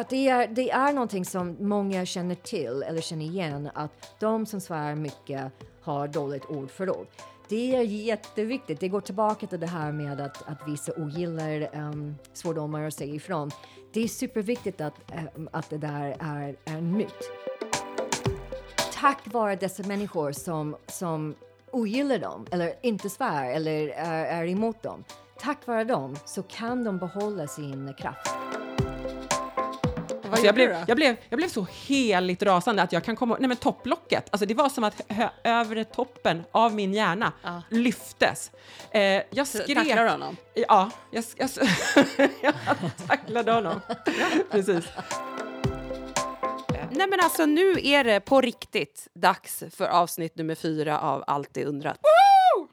att det, är, det är någonting som många känner till eller känner igen att de som svär mycket har dåligt ordförråd. Det är jätteviktigt. Det går tillbaka till det här med att, att vissa ogillar um, svordomar och säger ifrån. Det är superviktigt att, um, att det där är, är en myt. Tack vare dessa människor som, som ogillar dem eller inte svär eller är, är emot dem. Tack vare dem så kan de behålla sin kraft. Alltså jag, blev, jag, blev, jag blev så heligt rasande att jag kan komma Nej men topplocket, alltså det var som att övre toppen av min hjärna ja. lyftes. Eh, jag skrek... Tacklade du honom? Ja, jag, jag, jag tacklade honom. Precis. Nej men alltså nu är det på riktigt dags för avsnitt nummer fyra av Alltid undrat. Woo!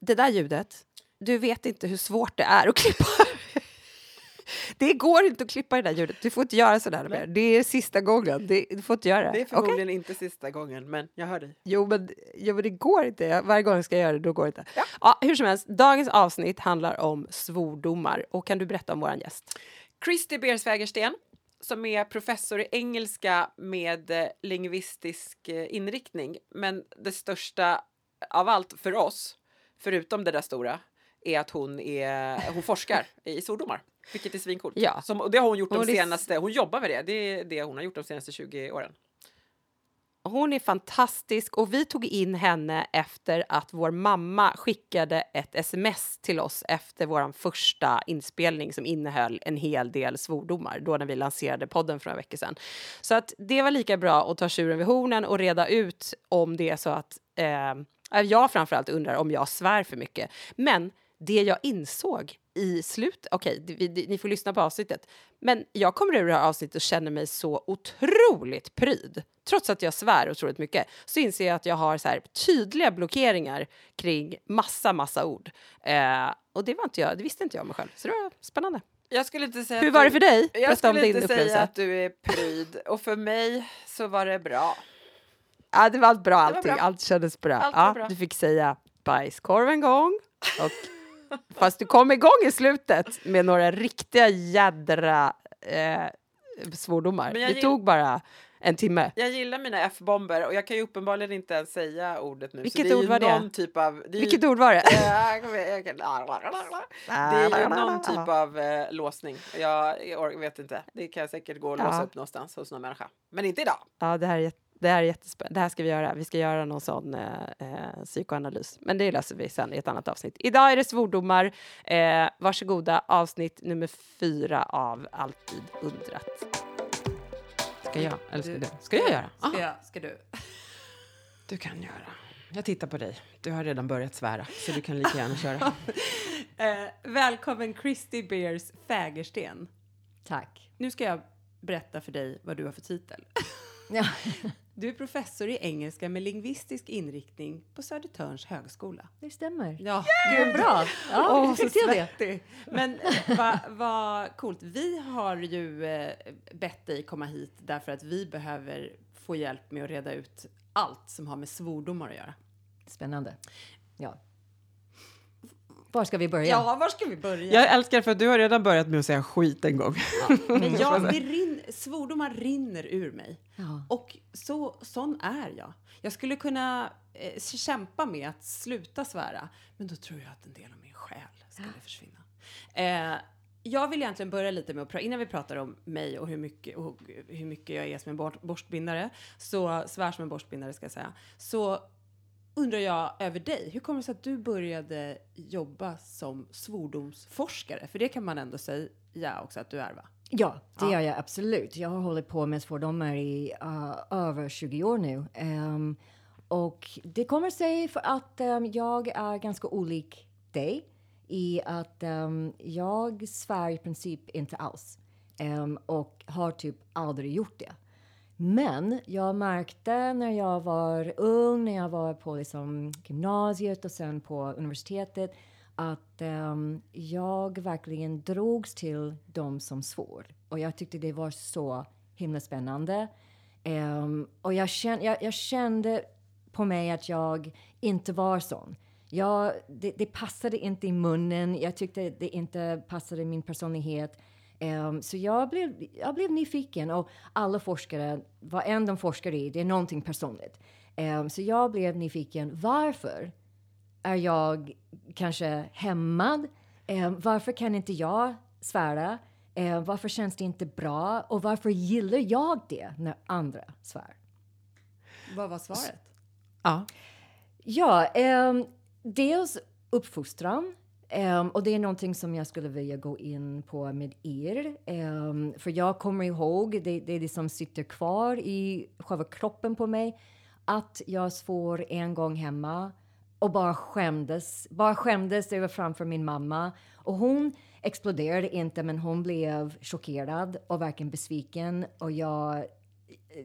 Det där ljudet, du vet inte hur svårt det är att klippa. Det går inte att klippa det där ljudet. Du får inte göra sådär mer. Det är sista gången. Det, du får inte göra det. Det är förmodligen okay? inte sista gången, men jag hör dig. Jo, men, jo, men det går inte. Varje gång jag ska göra det, då går det inte. Ja. ja. hur som helst, dagens avsnitt handlar om svordomar. Och kan du berätta om vår gäst? Christer Bersvägersten som är professor i engelska med eh, lingvistisk eh, inriktning. Men det största av allt för oss, förutom det där stora, är att hon, är, hon forskar i svordomar. Vilket är svincoolt. Ja. Som, det har hon gjort de senaste, hon jobbar med det, det är det hon har gjort de senaste 20 åren. Hon är fantastisk och vi tog in henne efter att vår mamma skickade ett sms till oss efter vår första inspelning som innehöll en hel del svordomar då när vi lanserade podden för några veckor sedan. Så att det var lika bra att ta tjuren vid hornen och reda ut om det är så att eh, jag framförallt undrar om jag svär för mycket. Men det jag insåg i slut, okej, okay, ni får lyssna på avsnittet, men jag kommer ur det här avsnittet och känner mig så otroligt pryd. Trots att jag svär otroligt mycket så inser jag att jag har så här tydliga blockeringar kring massa, massa ord. Eh, och det var inte jag, det visste inte jag mig själv, så det var spännande. Jag skulle inte säga Hur var det för dig? Jag Berätta skulle inte säga att du är pryd, och för mig så var det bra. Ja, det var bra allting, bra. allt kändes bra. Allt ja, bra. Du fick säga bajskorv en gång och Fast du kom igång i slutet med några riktiga jädra eh, svordomar. Det tog bara en timme. Jag gillar mina F-bomber och jag kan ju uppenbarligen inte ens säga ordet nu. Vilket ord var det? Typ av, det Vilket ord var det? det är ju någon typ av eh, låsning. Jag, jag, vet inte. Det kan säkert gå att låsa upp någonstans hos någon människa. Men inte idag. Ja, det här är det här är jättespännande. Det här ska vi göra. Vi ska göra någon sån eh, eh, psykoanalys. Men det löser vi sen i ett annat avsnitt. Idag är det svordomar. Eh, varsågoda, avsnitt nummer fyra av Alltid undrat. Ska jag? Eller ska du? Ska jag göra? Ska, jag, ska du? Du kan göra. Jag tittar på dig. Du har redan börjat svära, så du kan lika gärna köra. eh, välkommen Christy Beers Fägersten. Tack. Nu ska jag berätta för dig vad du har för titel. Ja. Du är professor i engelska med lingvistisk inriktning på Södertörns högskola. Det stämmer. Ja, Gud, bra. Ja, oh, till det. Men vad va coolt. Vi har ju eh, bett dig komma hit därför att vi behöver få hjälp med att reda ut allt som har med svordomar att göra. Spännande. Ja. Var ska vi börja? Ja, var ska vi börja? Jag älskar för att du har redan börjat med att säga skit en gång. Ja, men jag, det rin, svordomar rinner ur mig. Ja. Och så, sån är jag. Jag skulle kunna eh, kämpa med att sluta svära, men då tror jag att en del av min själ skulle ja. försvinna. Eh, jag vill egentligen börja lite med att innan vi pratar om mig och hur mycket, och hur mycket jag är som en borstbindare, så svär som en borstbindare ska jag säga, så undrar jag över dig. Hur kommer det sig att du började jobba som svordomsforskare? För det kan man ändå säga också att du är, va? Ja, det ja. gör jag absolut. Jag har hållit på med svordomar i uh, över 20 år nu. Um, och det kommer sig för att um, jag är ganska olik dig i att um, jag svär i princip inte alls och har typ aldrig gjort det. Men jag märkte när jag var ung, när jag var på liksom gymnasiet och sen på universitetet att um, jag verkligen drogs till de som svor. Och jag tyckte det var så himla spännande. Um, och jag kände, jag, jag kände, på mig att jag inte var sån. Jag, det, det, passade inte i munnen. Jag tyckte det inte passade min personlighet. Ehm, så jag blev, jag blev nyfiken och alla forskare, vad än de forskar i, det är någonting personligt. Ehm, så jag blev nyfiken. Varför är jag kanske hämmad? Ehm, varför kan inte jag svära? Varför känns det inte bra? Och varför gillar jag det när andra svär? Vad var svaret? Ja. Ja, ehm, dels uppfostran. Um, och det är någonting som jag skulle vilja gå in på med er. Um, för jag kommer ihåg, det, det är det som sitter kvar i själva kroppen på mig, att jag svor en gång hemma och bara skämdes. Bara skämdes över framför min mamma. Och hon exploderade inte, men hon blev chockerad och verkligen besviken. Och jag,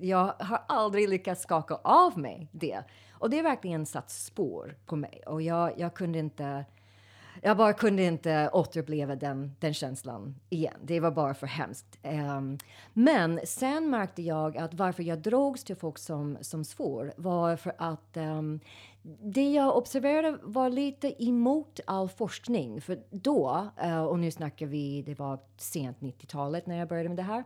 jag har aldrig lyckats skaka av mig det. Och det har verkligen satt spår på mig. Och jag, jag kunde inte... Jag bara kunde inte återuppleva den, den känslan igen. Det var bara för hemskt. Um, men sen märkte jag att varför jag drogs till folk som, som svor var för att um, det jag observerade var lite emot all forskning. För då, uh, och nu snackar vi, det var sent 90-talet när jag började med det här.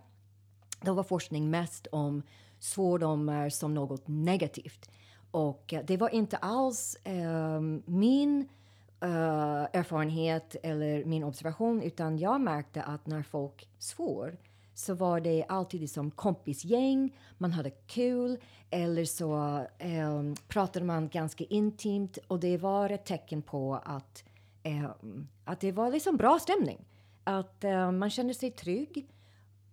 Då var forskning mest om svordomar som något negativt. Och det var inte alls eh, min Uh, erfarenhet eller min observation utan jag märkte att när folk svor så var det alltid som kompisgäng, man hade kul eller så um, pratade man ganska intimt och det var ett tecken på att, um, att det var liksom bra stämning. Att um, man kände sig trygg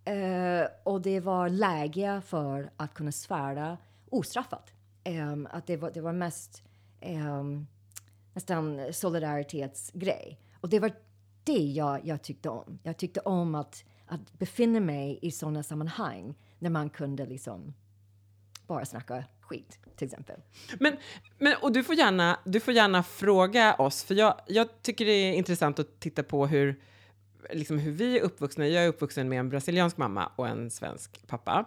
uh, och det var läge för att kunna svära ostraffat. Ehm, att det var, det var mest nästan solidaritetsgrej. Och det var det jag, jag tyckte om. Jag tyckte om att, att befinna mig i sådana sammanhang när man kunde liksom bara snacka skit, till exempel. Men, men, och du får, gärna, du får gärna fråga oss, för jag, jag tycker det är intressant att titta på hur, liksom hur vi är uppvuxna. Jag är uppvuxen med en brasiliansk mamma och en svensk pappa.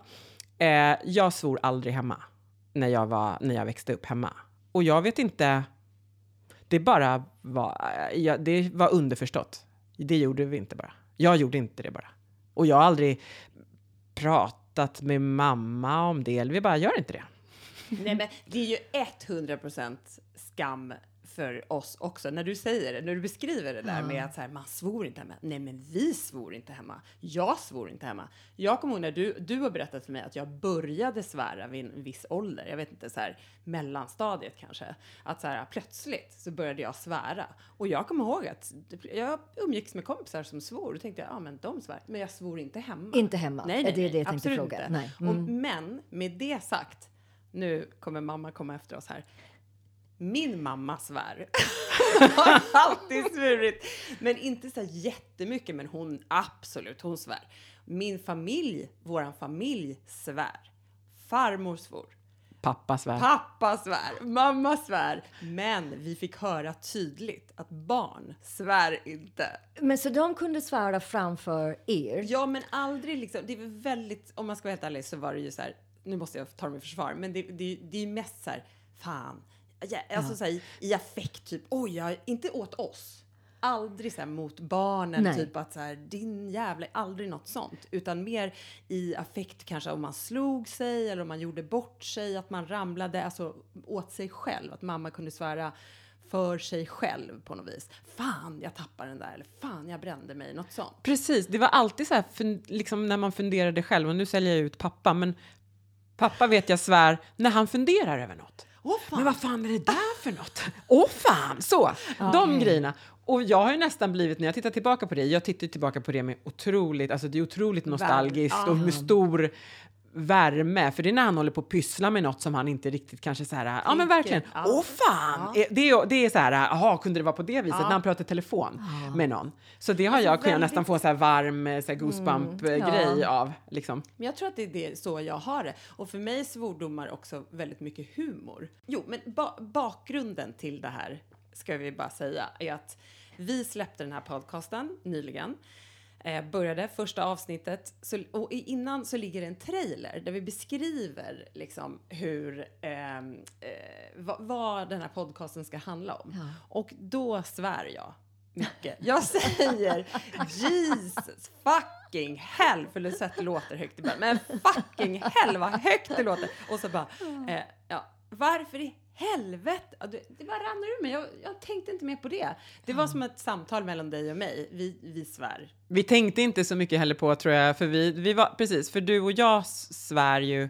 Eh, jag svor aldrig hemma när jag, var, när jag växte upp hemma. Och jag vet inte, det bara var, eh, ja, det var underförstått. Det gjorde vi inte bara. Jag gjorde inte det bara. Och jag har aldrig pratat med mamma om det, eller vi bara gör inte det. Nej, men det är ju 100% skam för oss också. När du säger det, när du beskriver det där med att så här, man svor inte hemma. Nej, men vi svor inte hemma. Jag svor inte hemma. Jag kommer ihåg när du, du har berättat för mig att jag började svära vid en viss ålder. Jag vet inte, så här mellanstadiet kanske. Att så här plötsligt så började jag svära. Och jag kommer ihåg att jag umgicks med kompisar som svor. Och tänkte jag, ja men de svär. Men jag svor inte hemma. Inte hemma? Nej, Är nej, det nej, det jag tänkte absolut fråga? inte. Nej. Och, Mm. men med det sagt, nu kommer mamma komma efter oss här. Min mamma svär. Hon har alltid svurit. Men inte så jättemycket, men hon absolut, hon svär. Min familj, våran familj svär. Farmor svor. Pappa svär. Pappa svär, mamma svär. Men vi fick höra tydligt att barn svär inte. Men så de kunde svära framför er? Ja, men aldrig liksom. Det är väldigt, om man ska vara helt ärlig så var det ju så här, nu måste jag ta dem i försvar, men det, det, det är ju mest så här, fan, alltså så här, i, affekt typ, oj, jag, inte åt oss. Aldrig så här mot barnen, Nej. typ att så här, din jävla, aldrig något sånt. Utan mer i affekt kanske om man slog sig eller om man gjorde bort sig, att man ramlade, alltså åt sig själv. Att mamma kunde svära för sig själv på något vis. Fan, jag tappade den där, eller fan, jag brände mig, något sånt. Precis, det var alltid så här, liksom när man funderade själv, och nu säljer jag ut pappa, men pappa vet jag svär när han funderar över något. Fan! Men vad fan är det där för något? Åh fan! Så, de grejerna. Och jag har ju nästan blivit, när jag tittar tillbaka på det, jag tittar tillbaka på det med otroligt, alltså det är otroligt nostalgiskt och med stor värme, för det är när han håller på att pyssla med något som han inte riktigt kanske så här, ja men verkligen, Ja. åh fan! Eh, Det, är, det är så här, jaha, kunde det vara på det viset när han pratar i telefon med någon? Så det har jag kunnat väldigt- nästan få så här varm eh, så här goosebump-grej av, liksom. Men jag tror att det är det, så jag har det. Och för mig är svordomar också väldigt mycket humor. Jo, men ba bakgrunden till det här, ska vi bara säga, är att vi släppte den här podcasten nyligen. Eh, började första avsnittet så, och i- innan så ligger det en trailer där vi beskriver liksom hur ehm, eh, vad, vad den här podcasten ska handla om. Och då svär jag mycket. Jag säger Jesus fucking hell, för sätt låter högt ibland, men fucking hell vad högt det låter. Och så bara, eh, ja, varför i helvete? Det, bara rann ur mig, jag, jag tänkte inte mer på det. Det var som ett samtal mellan dig och mig, vi, vi svär. Vi tänkte inte så mycket heller på, tror jag, för vi, vi var, precis, för du och jag svär ju,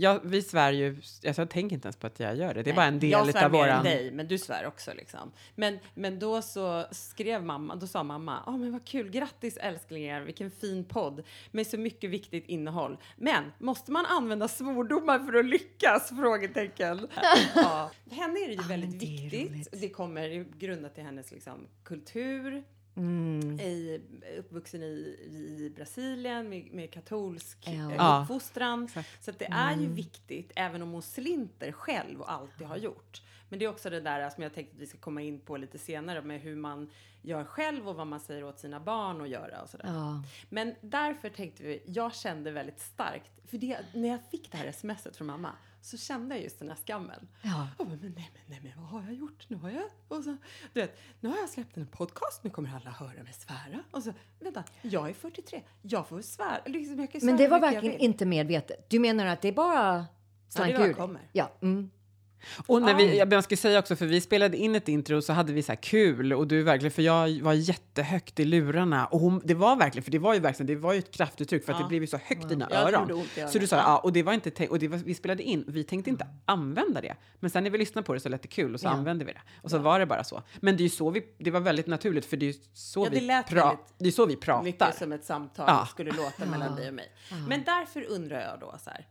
ja, vi svär ju, alltså, jag tänker inte ens på att jag gör det, det är bara en del jag svär av mer än våran... dig, men du svär också liksom. Men, men då så skrev mamma, då sa mamma, ja men vad kul, grattis älsklingar, vilken fin podd med så mycket viktigt innehåll. Men måste man använda svordomar för att lyckas? Frågetecken. ja. För henne är det ju väldigt det är viktigt. roligt. Det kommer grundat till hennes liksom, kultur. Mm. I, uppvuxen i, i Brasilien med, med katolsk Ja. eh, Ja. uppfostran. Så att det är ju viktigt, även om hon slinter själv och alltid har gjort. Men det är också det där som jag tänkte att vi ska komma in på lite senare med hur man gör själv och vad man säger åt sina barn att göra och sådär. Ja. Men därför tänkte vi, jag kände väldigt starkt, för det, när jag fick det här smset från mamma så kände jag just den här skammen. Ja. Jag bara, men nej, men nej, men vad har jag gjort? Nu har jag, och så, du vet, nu har jag släppt en podcast, nu kommer alla höra mig svära. Och så, vänta, jag är 43, jag får svära. Liksom, jag kan Men svära det var verkligen inte medvetet. Du menar att det bara slank bara ur kommer. Ja. Mm. Och när vi, jag ska säga också, för vi spelade in ett intro så hade vi så här kul och du verkligen, för jag var jättehögt i lurarna och hon, det var verkligen, för det var ju verkligen, det var ju ett kraftuttryck för att Ja. det blev ju så högt i dina Ja, det öron. Så du sa, Ja. ja, och det var inte, och det var, vi spelade in, vi tänkte inte använda det. Men sen när vi lyssnade på det så lät det kul och så Ja. använde vi det. Och så var det bara så. Men det är ju så vi, det var väldigt naturligt för det är ju så, Ja, det vi, pra, det är så vi pratar. Mycket som ett samtal Ja. skulle låta mellan dig och mig. Men därför undrar jag då så här.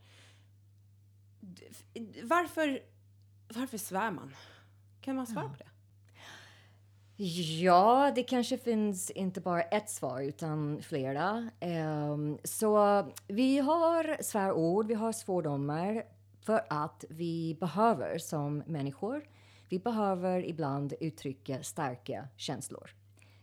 Varför, varför svär man? Kan man svara på det? Ja, det kanske finns inte bara ett svar utan flera. Ehm, så vi har svärord, vi har svordomar för att vi behöver som människor. Vi behöver ibland uttrycka starka känslor.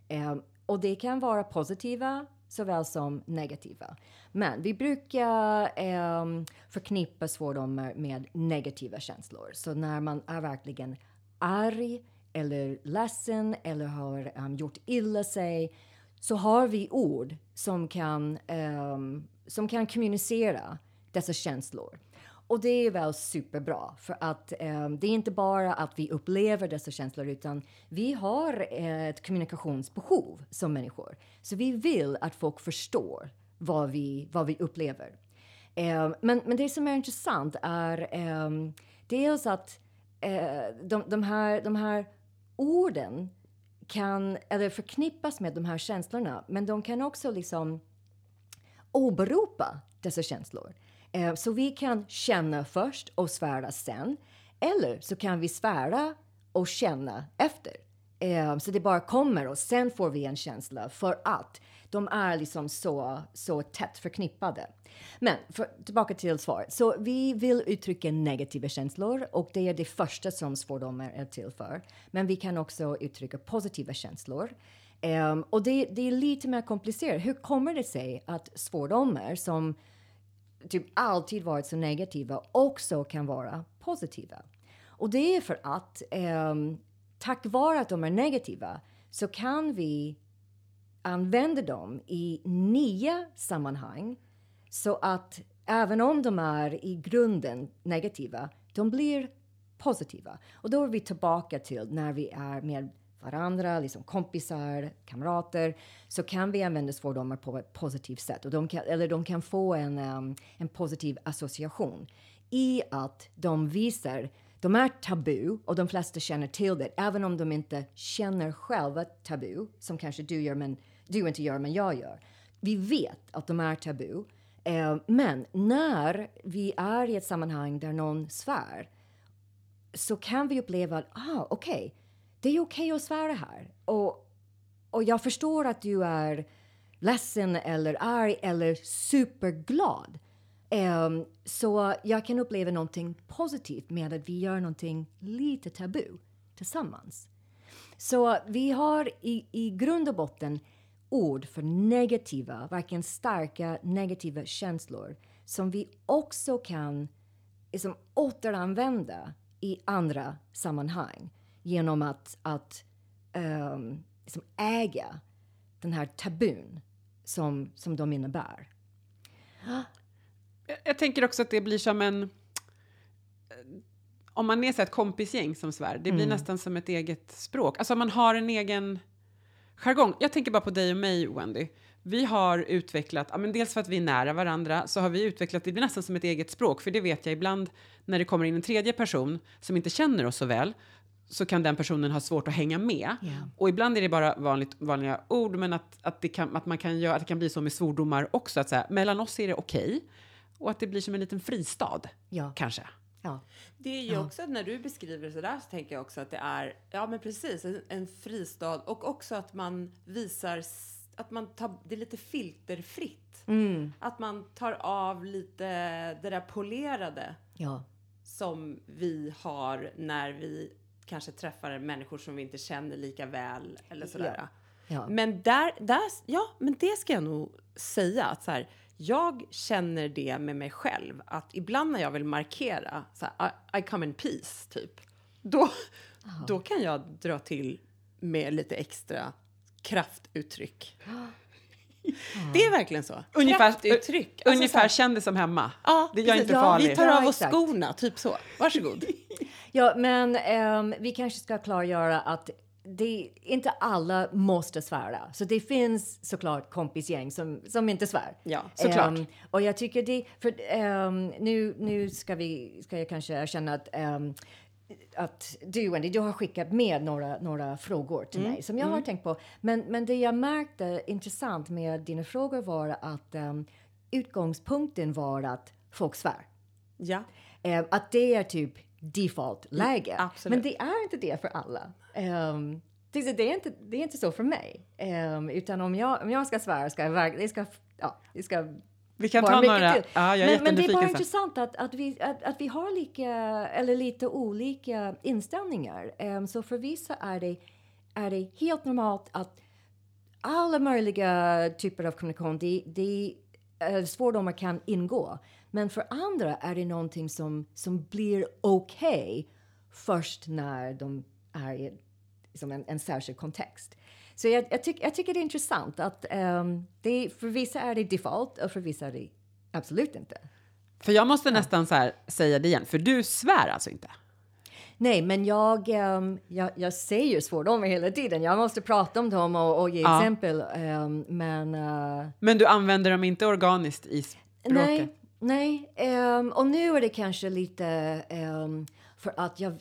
Ehm, och det kan vara positiva såväl som negativa. Men vi brukar eh, förknippa svordomar med negativa känslor. Så när man är verkligen arg eller ledsen eller har um, gjort illa sig så har vi ord som kan, um, som kan kommunicera dessa känslor. Och det är väl superbra för att eh, det är inte bara att vi upplever dessa känslor utan vi har eh, ett kommunikationsbehov som människor. Så vi vill att folk förstår vad vi, vad vi upplever. Eh, men, men det som är intressant är eh, dels att eh, de, de, här, de här orden kan, eller förknippas med de här känslorna men de kan också liksom åberopa dessa känslor. Eh, så vi kan känna först och svära sen. Eller så kan vi svära och känna efter. Eh, så det bara kommer och sen får vi en känsla för att de är liksom så, så tätt förknippade. Men för, tillbaka till svaret. Så vi vill uttrycka negativa känslor och det är det första som svordomar är till för. Men vi kan också uttrycka positiva känslor. Ehm, och det, det är lite mer komplicerat. Hur kommer det sig att svordomar som typ alltid varit så negativa också kan vara positiva? Och det är för att eh, tack vare att de är negativa så kan vi använda dem i nya sammanhang så att även om de är i grunden negativa, de blir positiva. Och då är vi tillbaka till när vi är mer varandra, liksom kompisar, kamrater, så kan vi använda svordomar på ett positivt sätt. Och de kan, eller de kan få en, um, en positiv association i att de visar de är tabu och de flesta känner till det, även om de inte känner själva tabu, som kanske du gör, men du inte gör, men jag gör. Vi vet att de är tabu, eh, men när vi är i ett sammanhang där någon svär så kan vi uppleva att ah, okej, det är okej att svära här. Och, och jag förstår att du är ledsen eller arg eller superglad. Um, så jag kan uppleva någonting positivt med att vi gör någonting lite tabu tillsammans. Så vi har i, i grund och botten ord för negativa, varken starka negativa känslor som vi också kan liksom, återanvända i andra sammanhang genom att, att um, liksom äga den här tabun som, som de innebär. Jag, jag tänker också att det blir som en... Om man är så ett kompisgäng som svär, det blir Mm. nästan som ett eget språk. Alltså man har en egen jargong. Jag tänker bara på dig och mig, Wendy. Vi har utvecklat, ja, men dels för att vi är nära varandra, så har vi utvecklat, det blir nästan som ett eget språk, för det vet jag ibland när det kommer in en tredje person som inte känner oss så väl, så kan den personen ha svårt att hänga med. Ja. Och ibland är det bara vanligt, vanliga ord, men att, att, det kan, att, man kan göra, att det kan bli så med svordomar också, att så här, mellan oss är det okej, och att det blir som en liten fristad, Ja. kanske. Ja. Det är ju också när du beskriver det sådär så tänker jag också att det är, ja men precis, en, en fristad och också att man visar att man tar, det är lite filterfritt. Mm. Att man tar av lite det där polerade Ja. som vi har när vi kanske träffar människor som vi inte känner lika väl eller sådär. Ja. Men där, där, ja, men det ska jag nog säga att så här, jag känner det med mig själv att ibland när jag vill markera så här, I, I come in peace typ, då, då kan jag dra till med lite extra kraftuttryck. Det är verkligen så. Ungefär, kraftuttryck. Alltså så ungefär som hemma. ja, det gör precis. inte Ja, farligt. Vi tar av oss skorna, typ så. Varsågod. Ja, men ehm, vi kanske ska klargöra att det inte alla måste svära. Så det finns såklart kompisgäng som, som inte svär. Ja, såklart. Ehm, och jag tycker det, för ehm, nu, nu ska, vi, ska jag kanske erkänna att ehm, att du, Wendy, du har skickat med några, några frågor till mig som jag har tänkt på. Men, men det jag märkte intressant med dina frågor var att ehm, utgångspunkten var att folk svär. Ja. Eh, att det är typ default-läge. Mm. Men det är inte det för alla. Um, det, är- inte, det är inte så för mig. Utan om jag, om jag ska svära ska jag verkligen... Ja, det ska Vi kan ta några. till. Ja, jag är men, men det är bara sen. intressant att, att, vi, att, att vi har lika, eller lite olika inställningar. Ehm, så för vissa är det, är det helt normalt att alla möjliga typer av kommunikation, det, det, eh, svordomar kan ingå. Men för andra är det någonting som, som blir okej först när de är i liksom en, en särskild kontext. Så jag, jag, tyck, jag tycker det är intressant att ehm, det, för vissa är det default och för vissa är det absolut inte. För jag måste nästan så säga det igen, för du svär alltså inte? Nej, men jag, ehm, jag, jag säger svordomar hela tiden. Jag måste prata om dem och, och ge Ja. exempel. ehm, men eh, Men du använder dem inte organiskt i språket? Nej, nej. ehm, och nu är det kanske lite för att jag,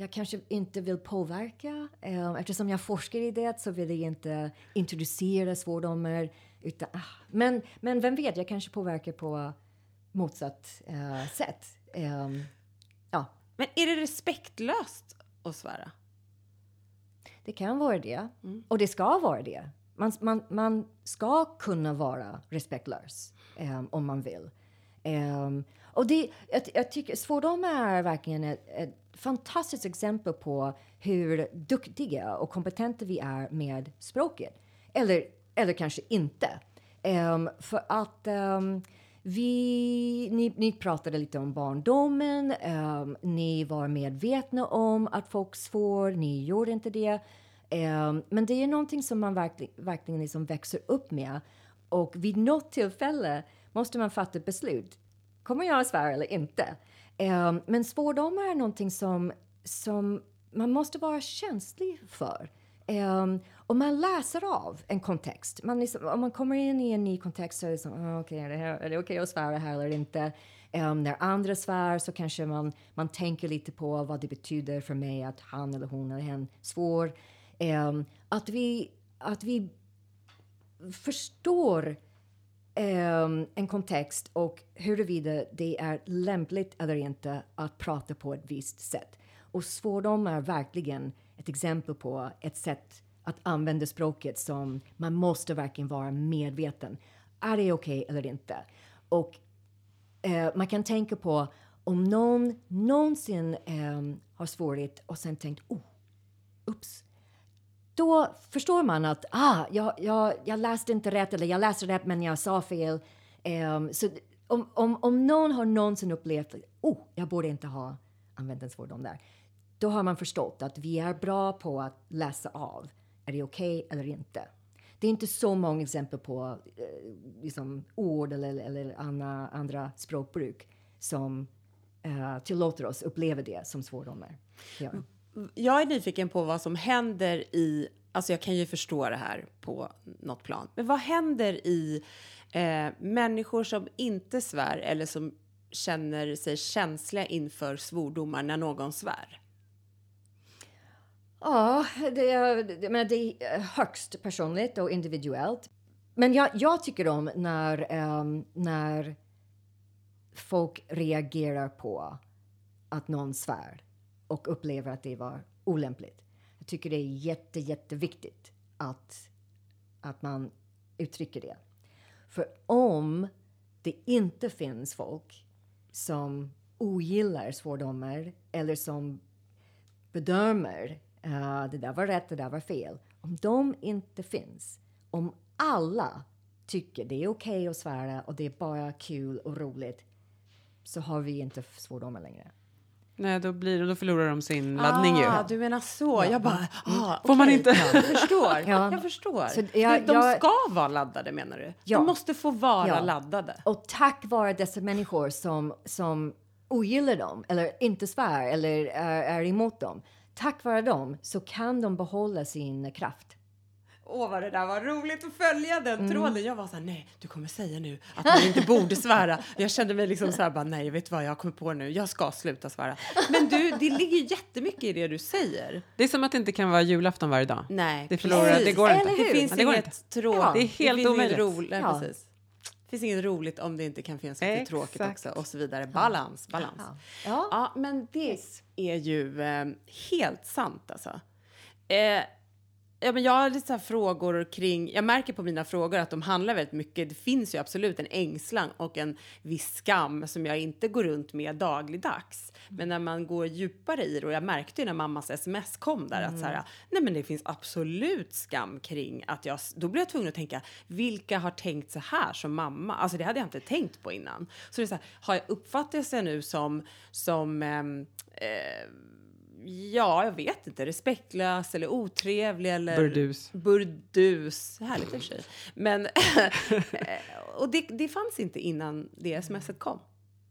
jag kanske inte vill påverka. Um, eftersom jag forskar i det så vill jag inte introducera svordomar. Utan, ah, men, men vem vet, jag kanske påverkar på motsatt eh, sätt. Ehm, ja, Men är det respektlöst att svära? det kan vara det. Och det ska vara det. Man, man, man ska kunna vara respektlös ehm, om man vill. Ehm, och det, jag, jag tycker svordomar är verkligen ett, ett fantastiskt exempel på hur duktiga och kompetenta vi är med språket. Eller, eller kanske inte. Um, för att um, vi, ni, ni pratade lite om barndomen. Um, ni var medvetna om att folk svor. Ni gjorde inte det. Men det är någonting som man verkligen, verkligen liksom växer upp med. Och vid något tillfälle måste man fatta ett beslut. Kommer jag att svära eller inte? Ehm, men svordomar är någonting som, som man måste vara känslig för. Ehm, um, och man läser av en kontext. Man liksom, om man kommer in i en ny kontext så är det som, ah, är det, här- är det okej att svära här eller inte? Um, när andra svär så kanske man, man tänker lite på vad det betyder för mig att han eller hon eller hen svor. Um, att, vi, att vi förstår um, en kontext och huruvida det är lämpligt eller inte att prata på ett visst sätt. Och svordom är verkligen ett exempel på ett sätt att använda språket som man måste verkligen vara medveten. Är det okej eller inte? Och eh, man kan tänka på om någon någonsin ehm, har svårighet och sen tänkt oh, ups, då förstår man att ah, jag, jag, jag läste inte rätt eller jag läste rätt men jag sa fel. Um, så om, om, om någon har någonsin upplevt oh, jag borde inte ha använt en svordom där. Då har man förstått att vi är bra på att läsa av. Är det okej eller inte? Det är inte så många exempel på eh, liksom, ord eller, eller andra, andra språkbruk som eh, tillåter oss uppleva det som svordomar. Ja. Jag är nyfiken på vad som händer i, alltså jag kan ju förstå det här på något plan, men vad händer i eh, människor som inte svär eller som känner sig känsliga inför svordomar när någon svär? Ja, det är, det, men det är högst personligt och individuellt. Men jag, jag tycker om när, um, när folk reagerar på att någon svär och upplever att det var olämpligt. Jag tycker det är jätte, jätteviktigt att, att man uttrycker det. För om det inte finns folk som ogillar svordomar eller som bedömer uh, det där var rätt, det där var fel. Om de inte finns, om alla tycker det är okej okay att svära och det är bara kul och roligt så har vi inte svordomar längre. Nej, då, blir, då förlorar de sin laddning ah, ju. du menar så. Jag bara, ah, Får man inte? Jag förstår. ja. Jag förstår. Så jag, de jag, ska vara laddade menar du? Ja. De måste få vara ja. laddade. Och tack vare dessa människor som, som ogillar dem eller inte svär eller är, är emot dem. Tack vare dem så kan de behålla sin kraft. Åh vad det där var roligt att följa den mm. tråden. Jag var så här, nej, du kommer säga nu att man inte borde svära. Jag kände mig liksom så här, bara, nej, vet du vad jag kommer på nu? Jag ska sluta svära. Men du, det ligger jättemycket i det du säger. Det är som att det inte kan vara julafton varje dag. Nej, det förlorar, det går inte. Det finns det inget tråd. Ja, det är helt omöjligt. Ro, nej, ja. precis. Det finns inget roligt om det inte kan finnas något tråkigt också och så vidare. Balans, balans. Ja, ja. ja men det är ju eh, helt sant alltså. Eh, Ja, men jag har lite så frågor kring, jag märker på mina frågor att de handlar väldigt mycket, det finns ju absolut en ängslan och en viss skam som jag inte går runt med dagligdags. Men när man går djupare i det, och jag märkte ju när mammas sms kom där mm. att så här, nej men det finns absolut skam kring att jag, då blir jag tvungen att tänka, vilka har tänkt så här som mamma? Alltså det hade jag inte tänkt på innan. Så det är så här, har jag uppfattat det nu som, som eh, eh, ja, jag vet inte, respektlös eller otrevlig eller... Burdus. Burdus. Härligt i och för sig. Men, och det, det fanns inte innan det smset kom.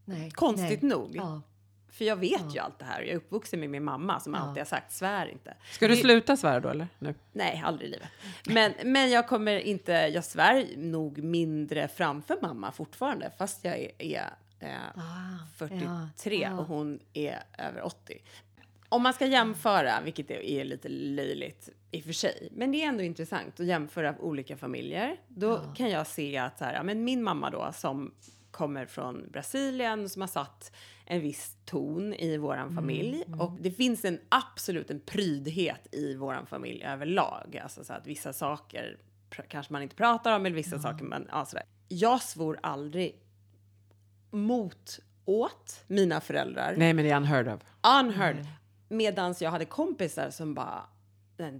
Nej, Konstigt nej. nog. Ja. För jag vet ja. ju allt det här. Jag är uppvuxen med min mamma som ja. alltid har sagt svär inte. Ska du sluta svära då eller? Nu? Nej, aldrig i livet. Men, men jag kommer inte, jag svär nog mindre framför mamma fortfarande fast jag är, är eh, ah, 43 ja, och hon är över 80. Om man ska jämföra, vilket är lite löjligt i och för sig, men det är ändå intressant att jämföra olika familjer. Då ja. kan jag se att så här, men min mamma då som kommer från Brasilien som har satt en viss ton i våran mm, familj mm. och det finns en absolut en prydhet i våran familj överlag, alltså så att vissa saker kanske man inte pratar om eller vissa ja. saker man, ja sådär. Jag svor aldrig mot åt mina föräldrar. Nej, men det är unheard of. Unheard. Mm. Medans jag hade kompisar som bara,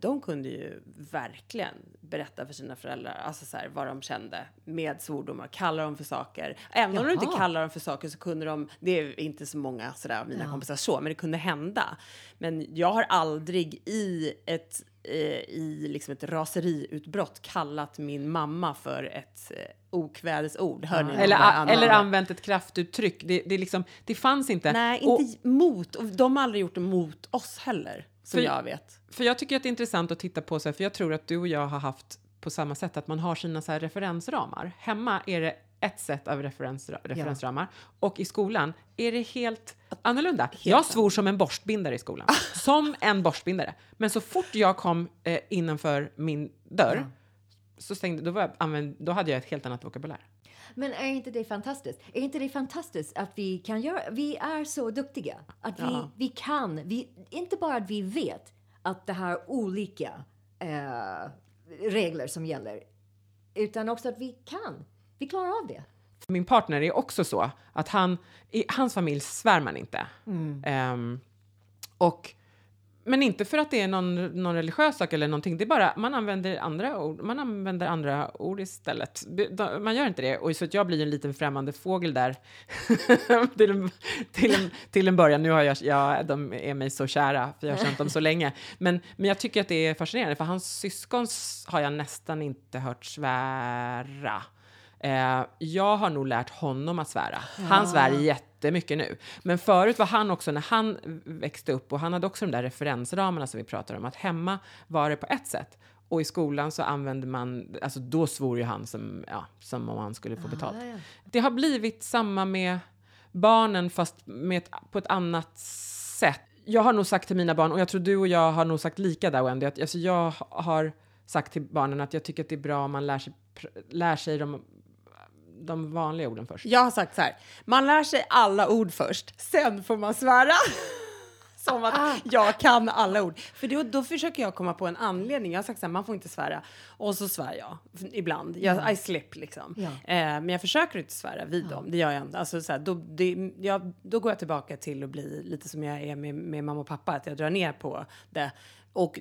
de kunde ju verkligen berätta för sina föräldrar alltså så här, vad de kände med svordomar, kalla dem för saker. Även Jaha. om de inte kallar dem för saker så kunde de, det är inte så många sådär av mina ja. kompisar så, men det kunde hända. Men jag har aldrig i ett i liksom ett raseriutbrott kallat min mamma för ett eh, okvädesord. Hör ni eller, eller använt ett kraftuttryck. Det, det, liksom, det fanns inte. Nej, inte och, mot. Och de har aldrig gjort det mot oss heller, som för, jag vet. För jag tycker att det är intressant att titta på, så här, för jag tror att du och jag har haft på samma sätt att man har sina så referensramar. Hemma är det ett sätt av referens, referensramar ja. och i skolan är det helt annorlunda. Helt jag svor som en borstbindare i skolan. som en borstbindare. Men så fort jag kom eh, innanför min dörr ja. så stängde, då, var jag, använd, då hade jag ett helt annat vokabulär. Men är inte det fantastiskt? Är inte det fantastiskt att vi kan göra... Vi är så duktiga. Att ja. vi, vi kan. Vi, inte bara att vi vet att det här är olika eh, regler som gäller. Utan också att vi kan. Vi klarar av det. Min partner är också så att han, i hans familj svär man inte. Mm. Um, och men inte för att det är någon, någon religiös sak eller någonting. Det är bara man använder andra ord. Man använder andra ord istället. Man gör inte det. Och så att jag blir en liten främmande fågel där till, en, till, en, till en början. Nu har jag, ja, de är mig så kära för jag har känt dem så länge. Men, men jag tycker att det är fascinerande för hans syskon har jag nästan inte hört svära. Eh, jag har nog lärt honom att svära. Han svär jättemycket nu. Men förut var han också, när han växte upp, och han hade också de där referensramarna som vi pratar om, att hemma var det på ett sätt. Och i skolan så använde man, alltså då svor ju han som, ja, som om han skulle få betalt. ja, ja. Det har blivit samma med barnen fast med ett, på ett annat sätt. Jag har nog sagt till mina barn, och jag tror du och jag har nog sagt lika där Wendy, att alltså jag har sagt till barnen att jag tycker att det är bra om man lär sig, lär sig de, de vanliga orden först. Jag har sagt så här, man lär sig alla ord först, sen får man svära. Som att jag kan alla ord. För då, då försöker jag komma på en anledning. Jag har sagt så här, man får inte svära. Och så svär jag ibland. Jag, I slip liksom. Ja. Eh, men jag försöker inte svära vid dem. Det gör jag inte. Alltså, så här, då, det, jag, då går jag tillbaka till att bli lite som jag är med, med mamma och pappa. Att jag drar ner på det. Och,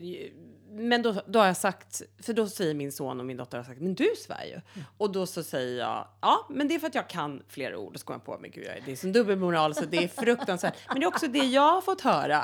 men då, då har jag sagt, för då säger min son och min dotter har sagt, men du svär ju. Och då så säger jag, ja, men det är för att jag kan flera ord. Och så kommer jag på, men gud, jag är- det är som dubbelmoral så det är fruktansvärt. Men det är också det jag har fått höra.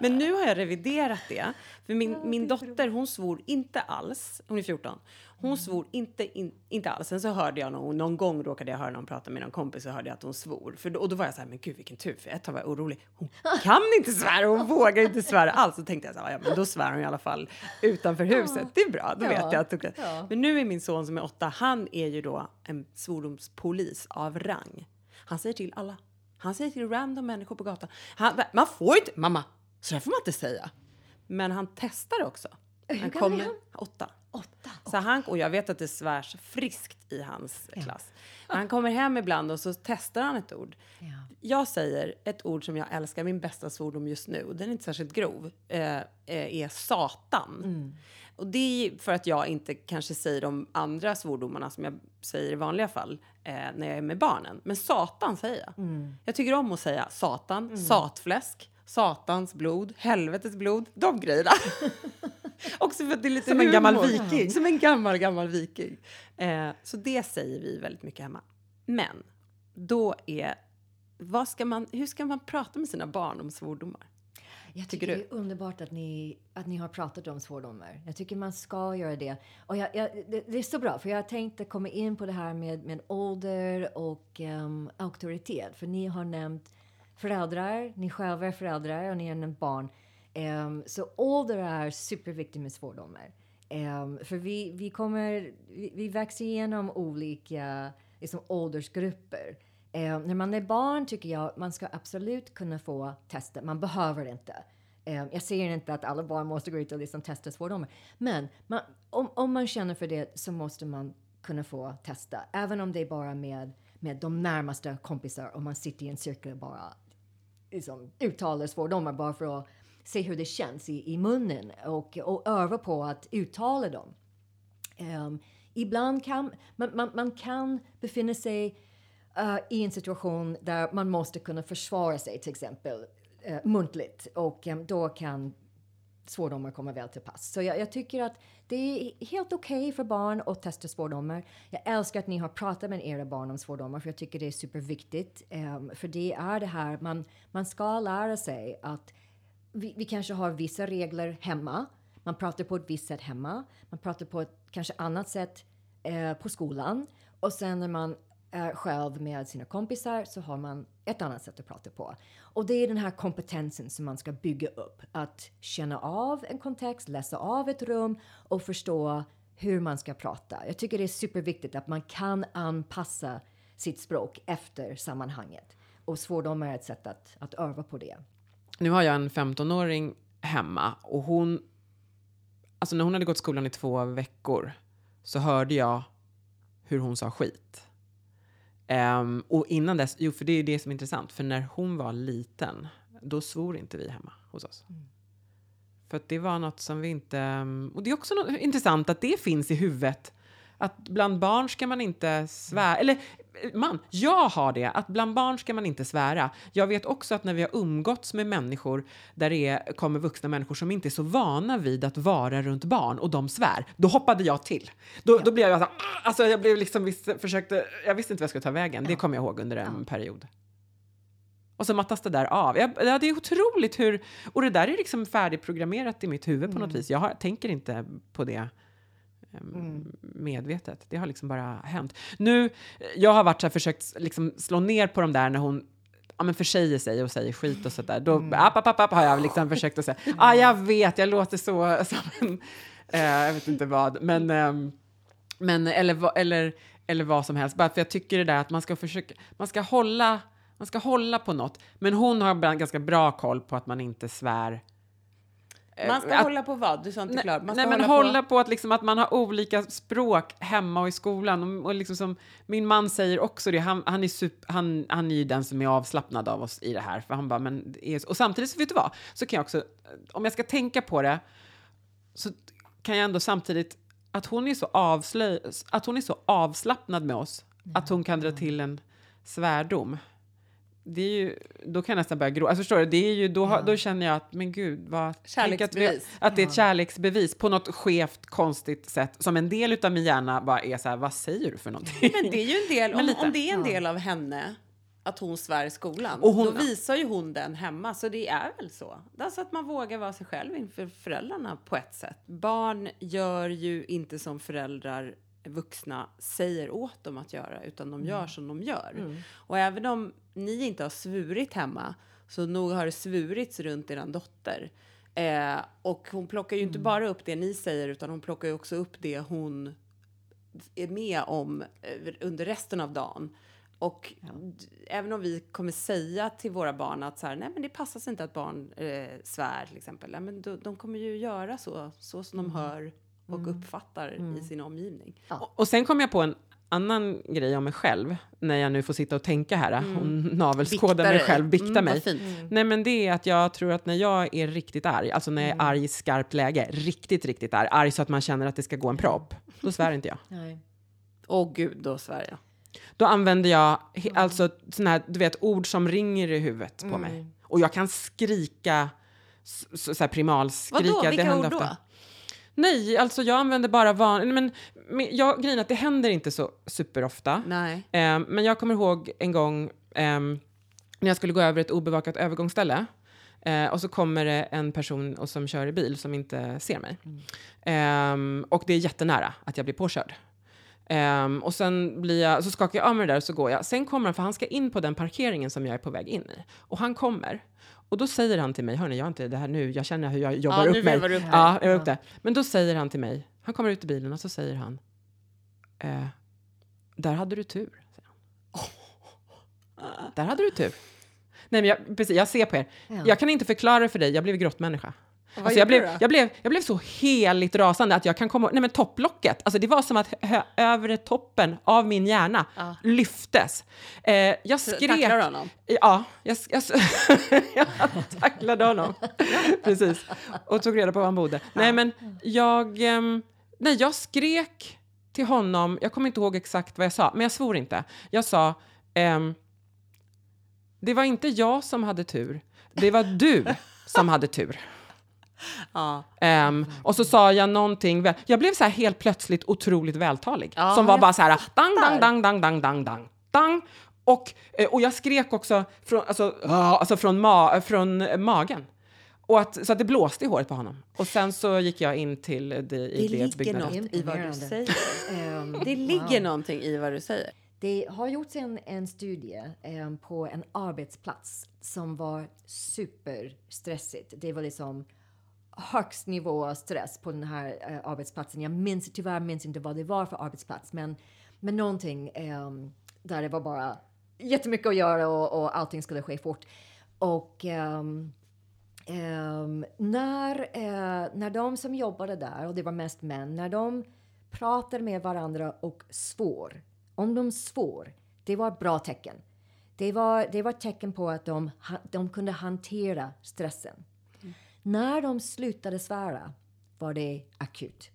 Men nu har jag reviderat det. För min, min dotter, hon svor inte alls. Hon är 14. Hon svor inte, in, inte alls. Sen så hörde jag någon, någon gång råkade jag höra någon prata med någon kompis så hörde jag att hon svor. För då, och då var jag så här, men gud vilken tur. För ett tag var jag orolig. Hon kan inte svära, hon vågar inte svära alls. Så tänkte jag så här, ja men då svär hon i alla fall utanför huset. Det är bra, då Ja. vet jag att det Ja. Men nu är min son som är åtta, han är ju då en svordomspolis av rang. Han säger till alla. Han säger till random människor på gatan. Han, man får inte, mamma, så där får man inte säga. Men han testar också. Han gammal är kommer, han? åtta. Så han, och jag vet att det svärs friskt i hans klass. Men han kommer hem ibland och så testar han ett ord. Ja. Jag säger ett ord som jag älskar, min bästa svordom just nu, den är inte särskilt grov, eh, eh, är satan. Och det är för att jag inte kanske säger de andra svordomarna som jag säger i vanliga fall eh, när jag är med barnen. Men satan säger jag. Jag tycker om att säga satan, satfläsk, satans blod, helvetes blod, de grejerna. Också för att det är lite Som en gammal viking. Som en gammal, gammal viking. Eh, så det säger vi väldigt mycket hemma. Men då är, vad ska man, hur ska man prata med sina barn om svordomar? Jag Tycker tycker det är underbart att ni, att ni har pratat om svordomar. Jag tycker man ska göra det. Och jag, jag, det, det är så bra, för jag tänkte komma in på det här med, med ålder och um, auktoritet. För ni har nämnt föräldrar, ni själva är föräldrar och ni har nämnt barn. Um, så ålder är superviktigt med svordomar. Um, för vi, vi kommer, vi, vi växer igenom olika liksom, åldersgrupper. Um, när man är barn tycker jag man ska absolut kunna få testa. Man behöver inte. Jag säger inte att alla barn måste gå ut och liksom testa svordomar. Men man, om, om man känner för det så måste man kunna få testa. Även om det är bara med, med de närmaste kompisar. och man sitter i en cirkel och bara liksom, uttalar svordomar bara för att se hur det känns i, i munnen och, och öva på att uttala dem. Um, ibland kan man, man, man kan befinna sig uh, i en situation där man måste kunna försvara sig, till exempel uh, muntligt. Och um, då kan svordomar komma väl till pass. Så jag, jag tycker att det är helt okej för barn att testa svordomar. Jag älskar att ni har pratat med era barn om svordomar för jag tycker det är superviktigt. Um, för det är det här, man, man ska lära sig att vi, vi kanske har vissa regler hemma. Man pratar på ett visst sätt hemma. Man pratar på ett kanske annat sätt eh, på skolan. Och sen när man är själv med sina kompisar så har man ett annat sätt att prata på. Och det är den här kompetensen som man ska bygga upp. Att känna av en kontext, läsa av ett rum och förstå hur man ska prata. Jag tycker det är superviktigt att man kan anpassa sitt språk efter sammanhanget. Och svordomar är ett sätt att, att öva på det. Nu har jag en 15-åring hemma och hon... Alltså när hon hade gått skolan i två veckor så hörde jag hur hon sa skit. Ehm, och innan dess, jo för det är det som är intressant, för när hon var liten, då svor inte vi hemma hos oss. För att det var något som vi inte... Och det är också något intressant att det finns i huvudet. Att bland barn ska man inte svära. Eller man, jag har det, att bland barn ska man inte svära. Jag vet också att när vi har umgåtts med människor där det är, kommer vuxna människor som inte är så vana vid att vara runt barn och de svär, då hoppade jag till. Då, då blev jag så "Ah!" alltså jag blev liksom, visst, försökte, jag visste inte vad jag skulle ta vägen. Det kommer jag ihåg under en period. Och så mattas det där av. Ja, det är otroligt hur... Och det där är liksom färdigprogrammerat i mitt huvud på något vis. Jag har, tänker inte på det em, medvetet. Det har liksom bara hänt. Nu, jag har varit så här, försökt liksom slå ner på de där när hon ja, men försäger sig och säger skit och sådär. Då app, app, app, app, har jag liksom försökt att säga. Ja, ah, jag vet, jag låter så som en... Eh, jag vet inte vad, men... ehm, men eller, eller, eller vad som helst. Bara för jag tycker det där att man ska försöka... Man ska hålla, man ska hålla på något. Men hon har ganska bra koll på att man inte svär. Eh, Man ska att- hålla på vad? Du sa inte Nej, klart. Man nej ska men hålla, hålla på... på, att, liksom, att man har olika språk hemma och i skolan. Och, och liksom som min man säger också det, han, han, är sup, han, han är ju den som är avslappnad av oss i det här. För han bara, men och samtidigt, så vet du vad, så kan jag också, om jag ska tänka på det, så kan jag ändå samtidigt, att hon är så, avslöj, att hon är så avslappnad med oss, att hon kan dra till en svärdom. Det är ju, då kan jag nästan börja gråta. Alltså förstår du, det är ju, då, har- då känner jag att, men gud, vad... att, vi, att det är ett kärleksbevis på något skevt, konstigt sätt. Som en del av min hjärna bara är så här, vad säger du för någonting? Men det är ju en del, om, om det är en del av henne att hon svär i skolan, Och hon- då visar ju hon den hemma. Så det är väl så. Alltså att man vågar vara sig själv inför föräldrarna på ett sätt. Barn gör ju inte som föräldrar vuxna säger åt dem att göra, utan de gör som de gör. Och även om ni inte har svurit hemma, så nog har det svurits runt er dotter. Eh, och hon plockar ju inte bara upp det ni säger, utan hon plockar ju också upp det hon är med om eh, under resten av dagen. Och d- även om vi kommer säga till våra barn att så här, nej men det passar sig inte att barn eh, svär till exempel. Nej, men de, de kommer ju göra så, så som de hör och uppfattar i sin omgivning. Och, och sen kom jag på en annan grej om mig själv, när jag nu får sitta och tänka här och navelskåda mig själv, bikta Mm, mig. vad fint. Nej men det är att jag tror att när jag är riktigt arg, alltså när jag är arg i skarpt läge, riktigt, riktigt arg, arg så att man känner att det ska gå en propp, då svär inte jag. Nej. Åh gud, då svär jag. Då använder jag alltså såna här, du vet, ord som ringer i huvudet på mig. Och jag kan skrika, s- s- så här primalskrika. Vadå, det vilka händer ord då? ofta. Nej, alltså jag använder bara van... Men, men jag, grejen att det händer inte så superofta. Nej. Eh, men jag kommer ihåg en gång ehm, när jag skulle gå över ett obevakat övergångsställe. Eh, och så kommer det en person och som kör i bil som inte ser mig. Ehm, och det är jättenära att jag blir påkörd. Ehm, och sen blir jag, så skakar jag av mig det där och så går jag. Sen kommer han, för han ska in på den parkeringen som jag är på väg in i. Och han kommer. Och då säger han till mig, hörni, jag har inte det här nu, jag känner hur jag jobbar Ja, upp mig. upp. Ja, jag upp det. Men då säger han till mig, han kommer ut i bilen och så säger han, eh, där hade du tur. Där hade du tur. Nej, men jag, precis, jag ser på er. Ja. Jag kan inte förklara det för dig, jag blev grottmänniska. Alltså jag, blev, jag, blev, jag blev så heligt rasande att jag kan komma... Nej men topplocket, alltså det var som att övre toppen av min hjärna Ja. lyftes. Eh, jag skrek... Tacklar du honom? Ja, jag, jag, jag tacklade honom. Precis. Och tog reda på var han bodde. Nej, men jag, ehm, nej, jag skrek till honom. Jag kommer inte ihåg exakt vad jag sa, men jag svor inte. Jag sa, ehm, det var inte jag som hade tur. Det var du som hade tur. Ja. Ehm, och så sa jag någonting, jag blev så här helt plötsligt otroligt vältalig. Ja, som var bara så här, dang, fattar. dang, dang, dang, dang, dang, dang. Och, eh, och jag skrek också från, alltså, alltså från, ma från magen. Och att, så att det blåste i håret på honom. Och sen så gick jag in till det, i det ligger något i vad du säger. Ehm, Det ligger wow. någonting i vad du säger. Det har gjorts en, en studie em, på en arbetsplats som var superstressigt. Det var liksom högst nivå av stress på den här eh, arbetsplatsen. Jag minns tyvärr minns inte vad det var för arbetsplats, men, men någonting eh, där det var bara jättemycket att göra och, och allting skulle ske fort. Och ehm, ehm, när, eh, när de som jobbade där, och det var mest män, när de pratar med varandra och svor, om de svor, det var ett bra tecken. Det var, det var ett tecken på att de, de kunde hantera stressen. När de slutade svära var det akut.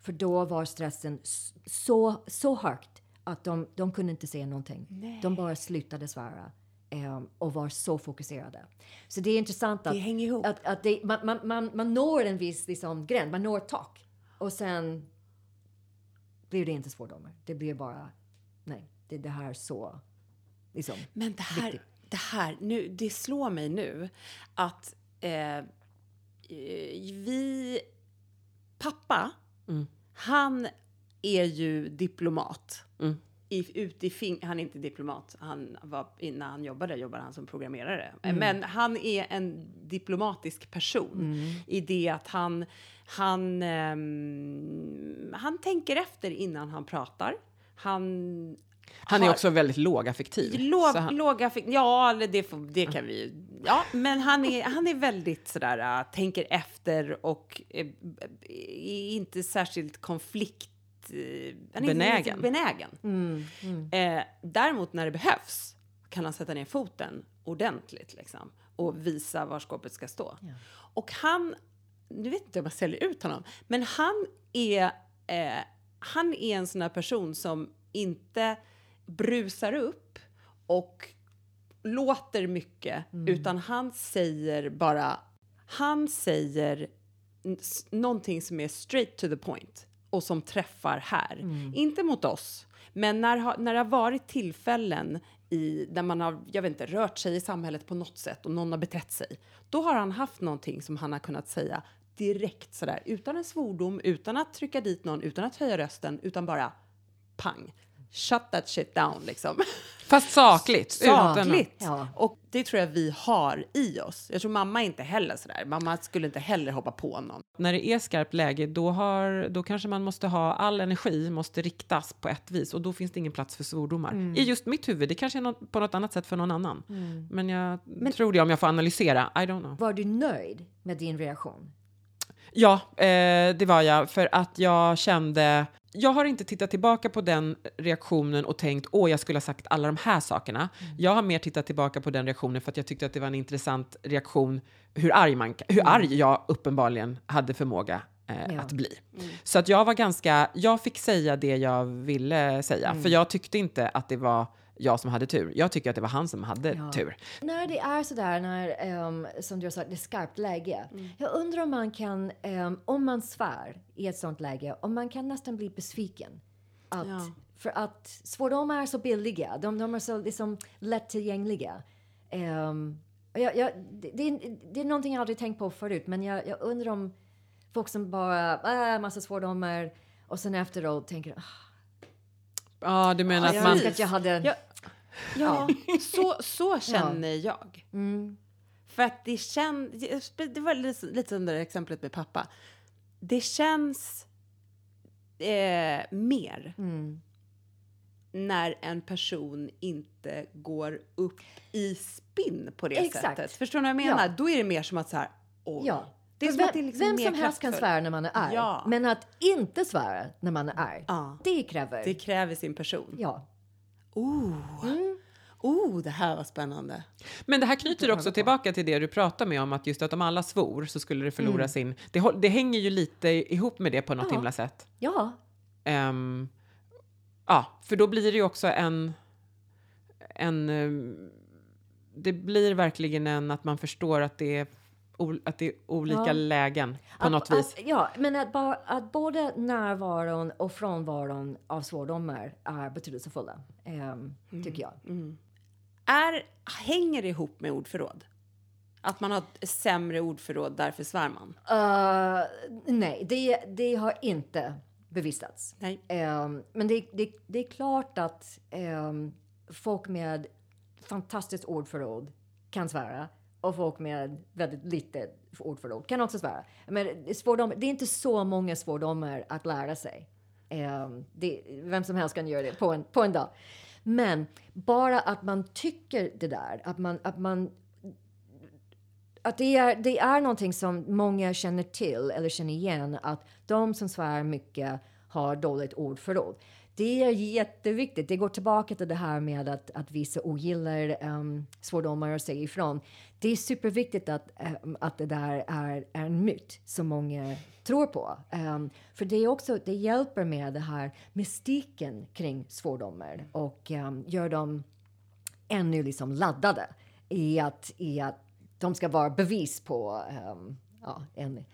För då var stressen så, så högt att de, de kunde inte säga någonting. De bara slutade svära ehm, och var så fokuserade. Så det är intressant att, Det att, att det, man, man, man, man når en viss liksom, gräns, man når ett tak och sen blir det inte svordomar. Det blir bara, nej, det, det här är så, liksom. Men det här, Viktigt. det här nu, det slår mig nu att eh, vi... Pappa, han är ju diplomat. I, ut i han är inte diplomat. Han var, innan han jobbade jobbade han som programmerare. Men han är en diplomatisk person i det att han, han, ehm, han tänker efter innan han pratar. Han Han är också väldigt lågaffektiv. Låg, han- låga fick, ja, det, får, det kan vi ju. Ja, men han är, han är väldigt sådär, äh, tänker efter och är inte särskilt konflikt... eh, Han är Benägen. Inte benägen. Eh, däremot när det behövs kan han sätta ner foten ordentligt liksom, och visa var skåpet ska stå. Och han, nu vet inte om jag säljer ut honom, men han är, han är en sån här person som inte brusar upp och låter mycket, utan han säger bara, han säger någonting som är straight to the point och som träffar här. Inte mot oss, men när, när det har varit tillfällen i, där man har, jag vet inte, rört sig i samhället på något sätt och någon har betett sig, då har han haft någonting som han har kunnat säga direkt sådär, utan en svordom, utan att trycka dit någon, utan att höja rösten, utan bara pang. Shut that shit down liksom. Fast sakligt. Sakligt. Ja. Och det tror jag vi har i oss. Jag tror mamma är inte heller sådär. Mamma skulle inte heller hoppa på någon. När det är skarpt läge, då, har, då kanske man måste ha all energi måste riktas på ett vis och då finns det ingen plats för svordomar. I just mitt huvud, det kanske är något, på något annat sätt för någon annan. Men jag tror det om jag får analysera. I don't know. Var du nöjd med din reaktion? Ja, eh, det var jag. För att jag kände... Jag har inte tittat tillbaka på den reaktionen och tänkt åh, jag skulle ha sagt alla de här sakerna. Jag har mer tittat tillbaka på den reaktionen för att jag tyckte att det var en intressant reaktion hur arg, man, hur arg jag uppenbarligen hade förmåga eh, Ja. att bli. Så att jag var ganska... Jag fick säga det jag ville säga, för jag tyckte inte att det var jag som hade tur. Jag tycker att det var han som hade Ja. tur. När det är sådär, när, ehm, som du har sagt, det är skarpt läge. Jag undrar om man kan, ehm, om man svär i ett sånt läge, om man kan nästan bli besviken. Att, Ja. För att svordomar är så billiga, de, de är så liksom lättillgängliga. Um, jag, jag, det, det, är, det är någonting jag aldrig tänkt på förut, men jag, jag undrar om folk som bara, äh, massa svordomar och sen efteråt tänker, ah, Ja, du menar att jag man... önskar att jag hade... Ja. Ja, så, så känner jag. Mm, För att det känns... Det var lite, lite som det där exemplet med pappa. Det känns eh, mer mm. när en person inte går upp i spinn på det Exakt. sättet. Förstår ni vad jag menar? Ja. Då är det mer som att så här... Oj. Ja. Det är vem, att det är liksom vem som helst kan svära när man är arg. Ja. Men att inte svära när man är arg, Ja. det kräver... Det kräver sin person. Ja. Oh. oh, det här var spännande. Men det här knyter också tillbaka till det du pratar med om att just att om alla svor så skulle det förlora sin... Det, det hänger ju lite ihop med det på något Ja. himla sätt. Ja. Ehm, ja, för då blir det ju också en... en ehm, det blir verkligen en att man förstår att det att det är olika Ja. lägen på Att- något vis. Att, ja, men att, bara, att både närvaron och frånvaron av svordomar är betydelsefulla, ehm, tycker jag. Är, hänger ihop med ordförråd? Att man har ett sämre ordförråd, därför svär man? Uh, nej, det, det har inte bevisats. Nej. Ehm, men det, det, det är klart att ehm, folk med fantastiskt ordförråd kan svära och folk med väldigt lite ordförråd kan också svära. Men svårdomar, det är inte så många svordomar att lära sig. Um, det, vem som helst kan göra det på en, på en dag. Men bara att man tycker det där, att man, att man att det är, det är någonting som många känner till eller känner igen. Att de som svär mycket har dåligt ordförråd. Det är jätteviktigt. Det går tillbaka till det här med att, att vissa ogillar um, svordomar och säger ifrån. Det är superviktigt att, um, att det där är, är en myt som många tror på. Um, för det, är också, det hjälper med det här mystiken kring svordomar och um, gör dem ännu liksom laddade i att, i att de ska vara bevis på um, ja, en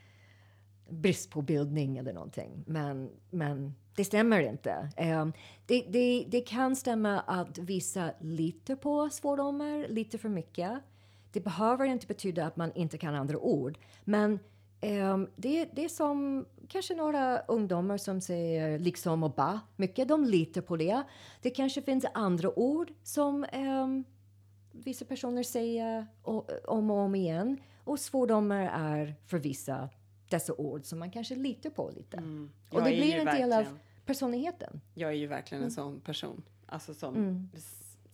brist på bildning eller någonting. Men, men det stämmer inte. Um, det, det, det kan stämma att vissa litar på svordomar lite för mycket. Det behöver inte betyda att man inte kan andra ord. Men um, det, det är som kanske några ungdomar som säger liksom och ba mycket. De litar på det. Det kanske finns andra ord som um, vissa personer säger om och om igen. Och svordomar är för vissa dessa ord som man kanske litar på lite. Mm. Och det blir en del av personligheten. Jag är ju verkligen en sån person. Alltså som mm.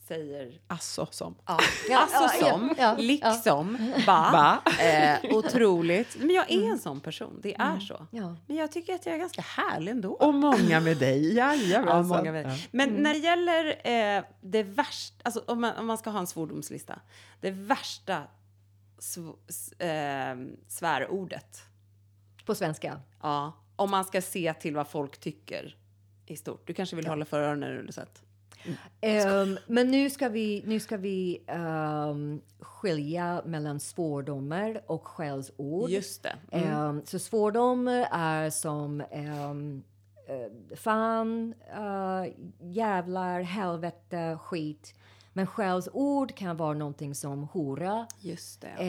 säger... Alltså som. Ja. ja alltså ja, som. Ja, liksom. Ba. ba. Eh, otroligt. Men jag är en sån person. Det är mm. så. Men jag tycker att jag är ganska härlig ändå. Och många med dig. Jajamensan. Ja, många med dig. Men mm. när det gäller eh, det värsta, alltså om man, om man ska ha en svordomslista. Det värsta sv, eh, svärordet på svenska? Ja, om man ska se till vad folk tycker i stort. Du kanske vill ja. hålla för öronen eller så Mm. Um, men nu ska vi, nu ska vi um, skilja mellan svordomar och skällsord. Just det. Mm. Um, så svordomar är som uh, fan, uh, jävlar, helvete, skit. Men skällsord kan vara någonting som hora. Just det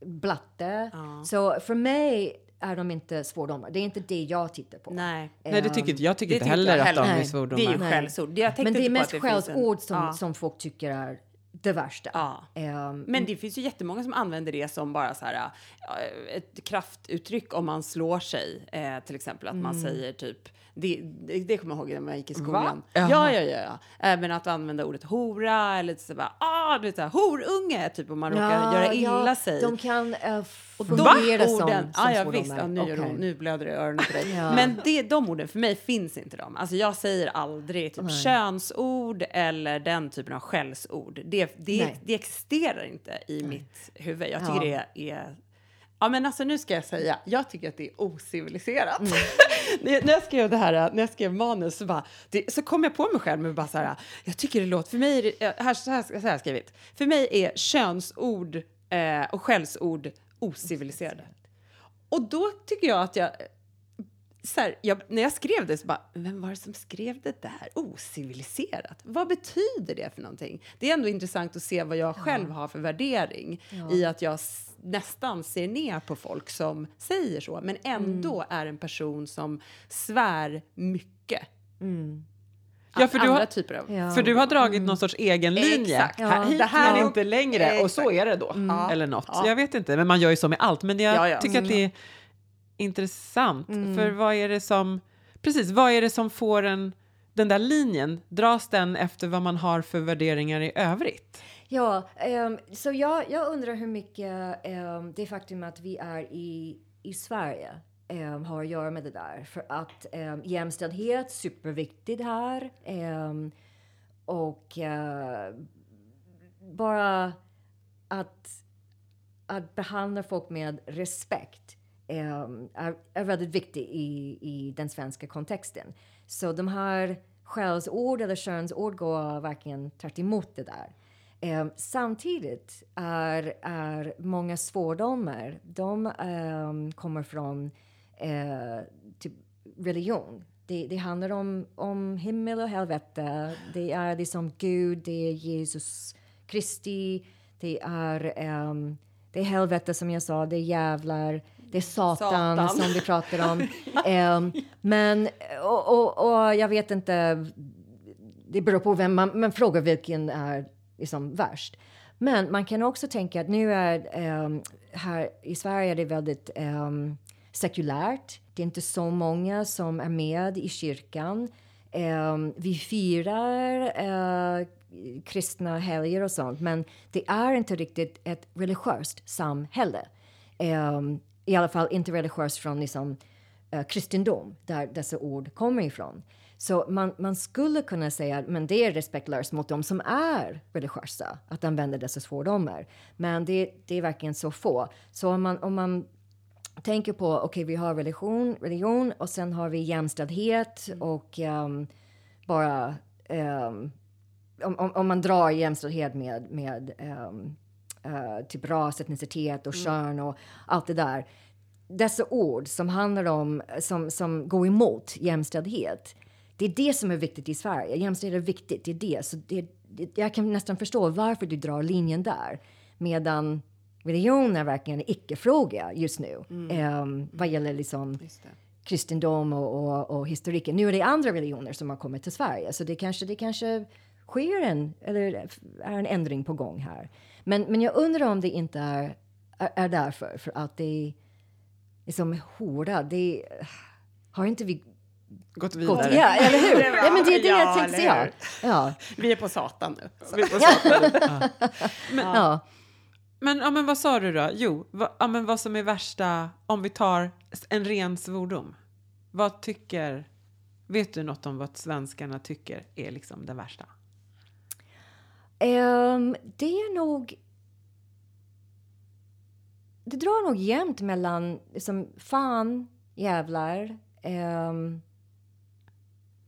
blatte. Ja. Så för mig är de inte svordomar. Det är inte det jag tittar på. Nej, Nej det tycker jag tycker inte heller, heller att de är svordomar. Det är ju skällsord. Men det är mest skällsord som, ja. som folk tycker är det värsta. Ja. Um, men det finns ju jättemånga som använder det som bara så här, ett kraftuttryck om man slår sig. Eh, till exempel att mm. man säger typ det, det, det kommer jag ihåg när man gick i skolan. Ja, ja, ja, ja. Även att använda ordet hora eller så bara, ah, du vet, horunge, typ om man råkar ja, göra illa ja, sig. De kan uh, fungera som, som ah, ja, visst, ja, nu, okay. nu blöder det i öronen på dig. ja. Men det, de orden, för mig finns inte de. Alltså jag säger aldrig typ Nej. könsord eller den typen av skällsord. Det, det, det existerar inte i Nej. mitt huvud. Jag tycker det är Ja, men alltså nu ska jag säga, jag tycker att det är ociviliserat. Mm. när jag skrev det här, när jag skrev manus så, bara, det, så kom jag på mig själv med bara så här, jag tycker det låter, för mig, det, eh, här, så här, så här har jag skrivit, för mig är könsord eh, och skällsord ociviliserade. Och då tycker jag att jag, så här, jag, när jag skrev det så bara, vem var det som skrev det där? Ociviliserat? Vad betyder det för någonting? Det är ändå intressant att se vad jag själv har för värdering ja. i att jag nästan ser ner på folk som säger så, men ändå mm. är en person som svär mycket. Mm. Ja, för du, har, typer av. Ja. för du har dragit mm. någon sorts egen linje. Exakt. Ja. Hit det här är inte längre Exakt. och så är det då. Mm. Eller något. Ja. Jag vet inte, men man gör ju så med allt. Men jag tycker att det är intressant. Mm. För vad är det som, precis, vad är det som får en, den där linjen, dras den efter vad man har för värderingar i övrigt? Ja, um, så jag, jag undrar hur mycket um, det faktum att vi är i, i Sverige um, har att göra med det där. För att um, jämställdhet, superviktigt här. och uh, bara att, att behandla folk med respekt Ehm, är, är väldigt viktig i, i den svenska kontexten. Så de här skällsord eller könsord går verkligen tvärt emot det där. Eh, samtidigt är, är många svordomar, de eh, kommer från eh, typ religion. Det, det, handlar om, om himmel och helvete. Det är liksom Gud, det är Jesus Kristi, det är, um, det är helvete som jag sa, det är jävlar, det är Satan, Satan. som vi pratar om. um, men, och, och, och, jag vet inte, det beror på vem man, man frågar vilken är liksom värst. Men man kan också tänka att nu är um, här i Sverige är det väldigt um, sekulärt. Det är inte så många som är med i kyrkan. Um, vi firar uh, kristna helger och sånt, men det är inte riktigt ett religiöst samhälle. I alla fall inte religiöst från liksom, eh, kristendom, där dessa ord kommer ifrån. Så man, man skulle kunna säga att det är respektlöst mot dem som är religiösa att använda dessa svordomar. Men det, det är verkligen så få. Så om man, om man tänker på, okej okay, vi har religion, religion och sen har vi jämställdhet och um, bara um, om, om, om, man drar jämställdhet med, med um, uh, typ ras, etnicitet och mm. kön och allt det där. Dessa ord som handlar om, som, som går emot jämställdhet. Det är det som är viktigt i Sverige. Jämställdhet är viktigt, det är det. Så det, det, jag kan nästan förstå varför du drar linjen där. Medan religion är verkligen en icke-fråga just nu. Mm. Um, vad gäller liksom kristendom och, och, och historiken. Nu är det andra religioner som har kommit till Sverige. Så det kanske, det kanske sker en, eller är en ändring på gång här. Men, men jag undrar om det inte är, är, är därför. För att det är som hora. Det har inte vi gått vidare. Gått, ja, eller hur? ja, men det är det ja, jag tänkte säga. Ja. Vi är på Satan nu. Vi är på Satan. ja. Men, ja. Men, ja, men vad sa du då? Jo, va, ja, men vad som är värsta om vi tar en ren svordom. Vad tycker... Vet du något om vad svenskarna tycker är liksom det värsta? Um, det är nog... Det drar nog jämnt mellan liksom, fan, jävlar. Um,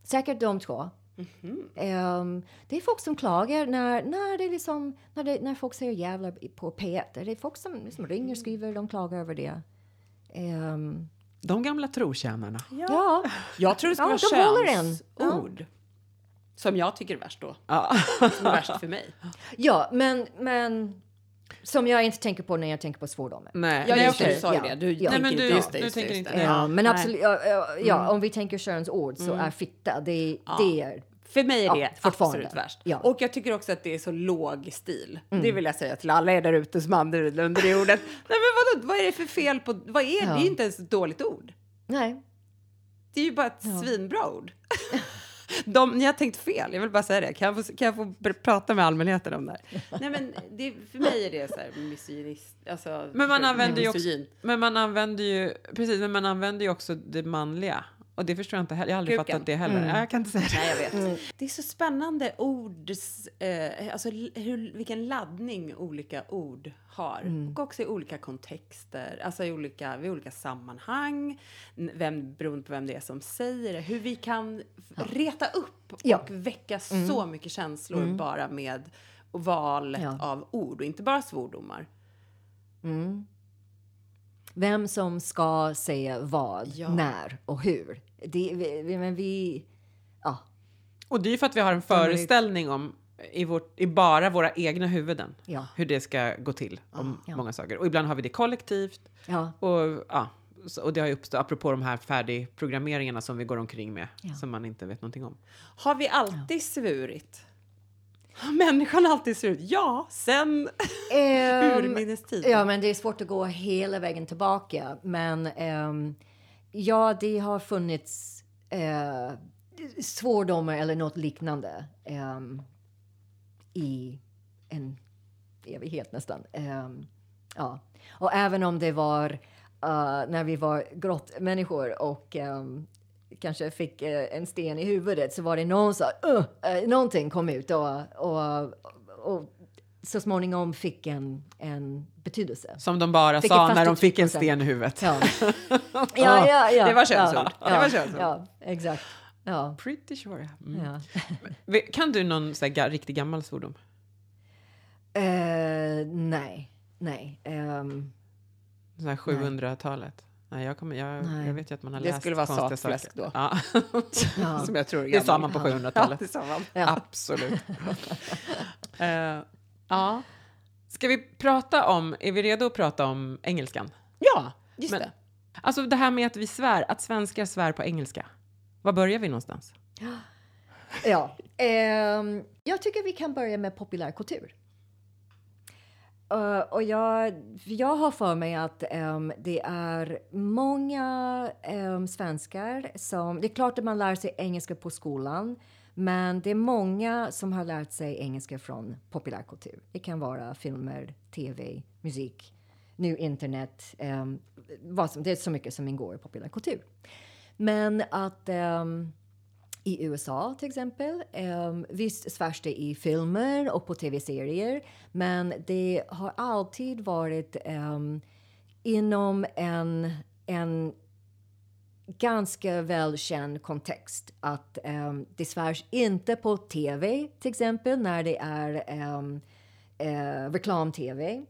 säkert de två. Mm -hmm. um, det är folk som klagar när, när, det liksom, när, det, när folk säger jävlar på P1. Det är folk som liksom ringer, skriver, de klagar över det. Um, de gamla trotjänarna. Ja. ja. Jag tror det ska ja, vara könsord. Ja. Som jag tycker är värst då. Ja. Som är värst för mig. Ja, men, men som jag inte tänker på när jag tänker på svordomar. Nej, ja, jag du sa ju det. Du ja. tänker inte just det. Just det, just det. Ja, men absolut. Ja, ja mm. om vi tänker könsord så mm. är fitta, det, det är för mig är det absolut värst. Ja. Och jag tycker också att det är så låg stil. Mm. Det vill jag säga till alla er där ute som använder under det ordet. Nej men vadå, vad är det för fel på, vad är det? Ja. Det är inte ens ett dåligt ord. Nej. Det är ju bara ett ja. svinbra ord. De, ni har tänkt fel, jag vill bara säga det. Kan jag få, kan jag få prata med allmänheten om det här? Nej, men det, för mig är det så här misogynist. Alltså, men man använder ju också, men man använder ju, precis, men man använder ju också det manliga. Och det förstår jag inte heller. Jag har aldrig Kuken. fattat det heller. Mm. Jag kan inte säga det. Nej, jag vet. Mm. Det är så spännande ord, eh, alltså hur, vilken laddning olika ord har. Mm. Och också i olika kontexter, alltså i olika, vid olika sammanhang. Vem, beroende på vem det är som säger det. Hur vi kan ja. reta upp och ja. väcka så mm. mycket känslor mm. bara med valet ja. av ord och inte bara svordomar. Mm. Vem som ska säga vad, ja. när och hur. Det, vi, men vi... Ja. Och det är för att vi har en föreställning om i, vårt, i bara våra egna huvuden ja. hur det ska gå till om ja. många saker. Och ibland har vi det kollektivt. Ja. Och, ja, och det har ju uppstått, apropå de här färdigprogrammeringarna som vi går omkring med, som man inte vet någonting om. Har vi alltid svurit? Har människan alltid svurit? Ja, sen um, urminnes tid. Ja, men det är svårt att gå hela vägen tillbaka. Men um, Ja, det har funnits eh, svordomar eller något liknande eh, i en evighet nästan. Eh, ja. Och även om det var uh, när vi var grottmänniskor och um, kanske fick uh, en sten i huvudet så var det någon som uh, uh, någonting kom ut och, och, och så småningom fick en, en betydelse. Som de bara fick sa när de fick en sten i huvudet. Ja, ja, ja, ja, Det var könsord. Ja, det var könsord. Ja, exakt. Ja. Pretty sure. Mm. Ja. kan du någon så här, riktigt gammal svordom? Uh, nej, nej. Um, så här 700-talet? Nej, jag, kommer, jag, jag vet ju att man har det läst Det skulle vara satfläsk då. Ja. ja. Som jag tror det sa man på 700-talet. Ja. Absolut. uh, Ja. Ska vi prata om, är vi redo att prata om engelskan? Ja, just Men, det. Alltså det här med att vi svär, att svenskar svär på engelska. Var börjar vi någonstans? Ja, eh, jag tycker vi kan börja med populärkultur. Uh, och jag, jag har för mig att um, det är många um, svenskar som... Det är klart att man lär sig engelska på skolan. Men det är många som har lärt sig engelska från populärkultur. Det kan vara filmer, tv, musik. nu internet, um, vad som, det är så mycket som ingår i populärkultur. Men att um, i USA till exempel. Um, visst svärs det i filmer och på tv-serier, men det har alltid varit um, inom en, en ganska välkänd kontext. Att um, det svärs inte på tv, till exempel, när det är ehm, eh, um, uh, reklam-tv.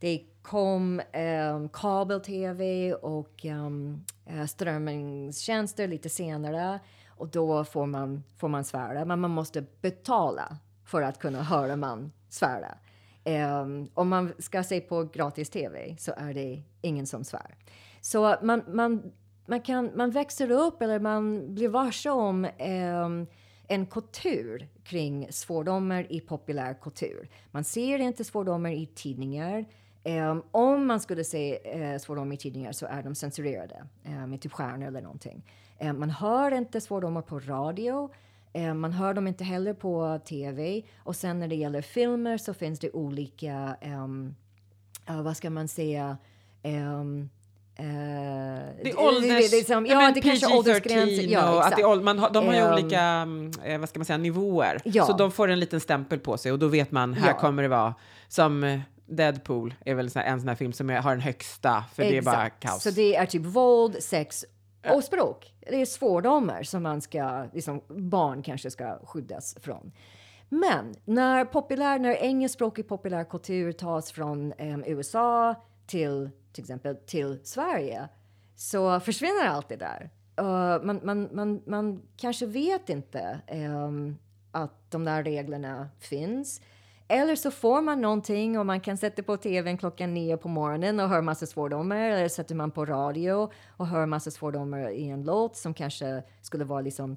Det kom ehm, um, kabel-tv och um, strömningstjänster lite senare och då får man, får man svära. Men man måste betala för att kunna höra man svära. Um, om man ska se på gratis-tv så är det ingen som svär. Så man, man, man, kan, man växer upp eller man blir varse om eh, en kultur kring svordomar i populärkultur. Man ser inte svordomar i tidningar. Um, om man skulle se uh, svordomar i tidningar så är de censurerade um, med typ stjärnor eller någonting. Um, man hör inte svordomar på radio. Ehm, man hör dem inte heller på tv. Och sen när det gäller filmer så finns det olika, uh, vad ska man säga, um, Uh, det är ålders... Liksom, ja, det kanske är åldersgränser. Ja, att det är, man har, de har ju um, olika, eh, vad ska man säga, nivåer. Ja. Så de får en liten stämpel på sig och då vet man, här ja. kommer det vara som Deadpool är väl en sån här film som har den högsta, för Exakt. det är bara kaos. Så det är typ våld, sex och språk. Det är svordomar som man ska, liksom, barn kanske ska skyddas från. Men när, populär, när engelskspråkig populärkultur tas från um, USA till till exempel till Sverige så försvinner allt det där. Uh, man, man, man, man kanske vet inte um, att de där reglerna finns. Eller så får man någonting och man kan sätta på tvn klockan nio på morgonen och höra massa svordomar. Eller sätter man på radio och hör massa svordomar i en låt som kanske skulle vara liksom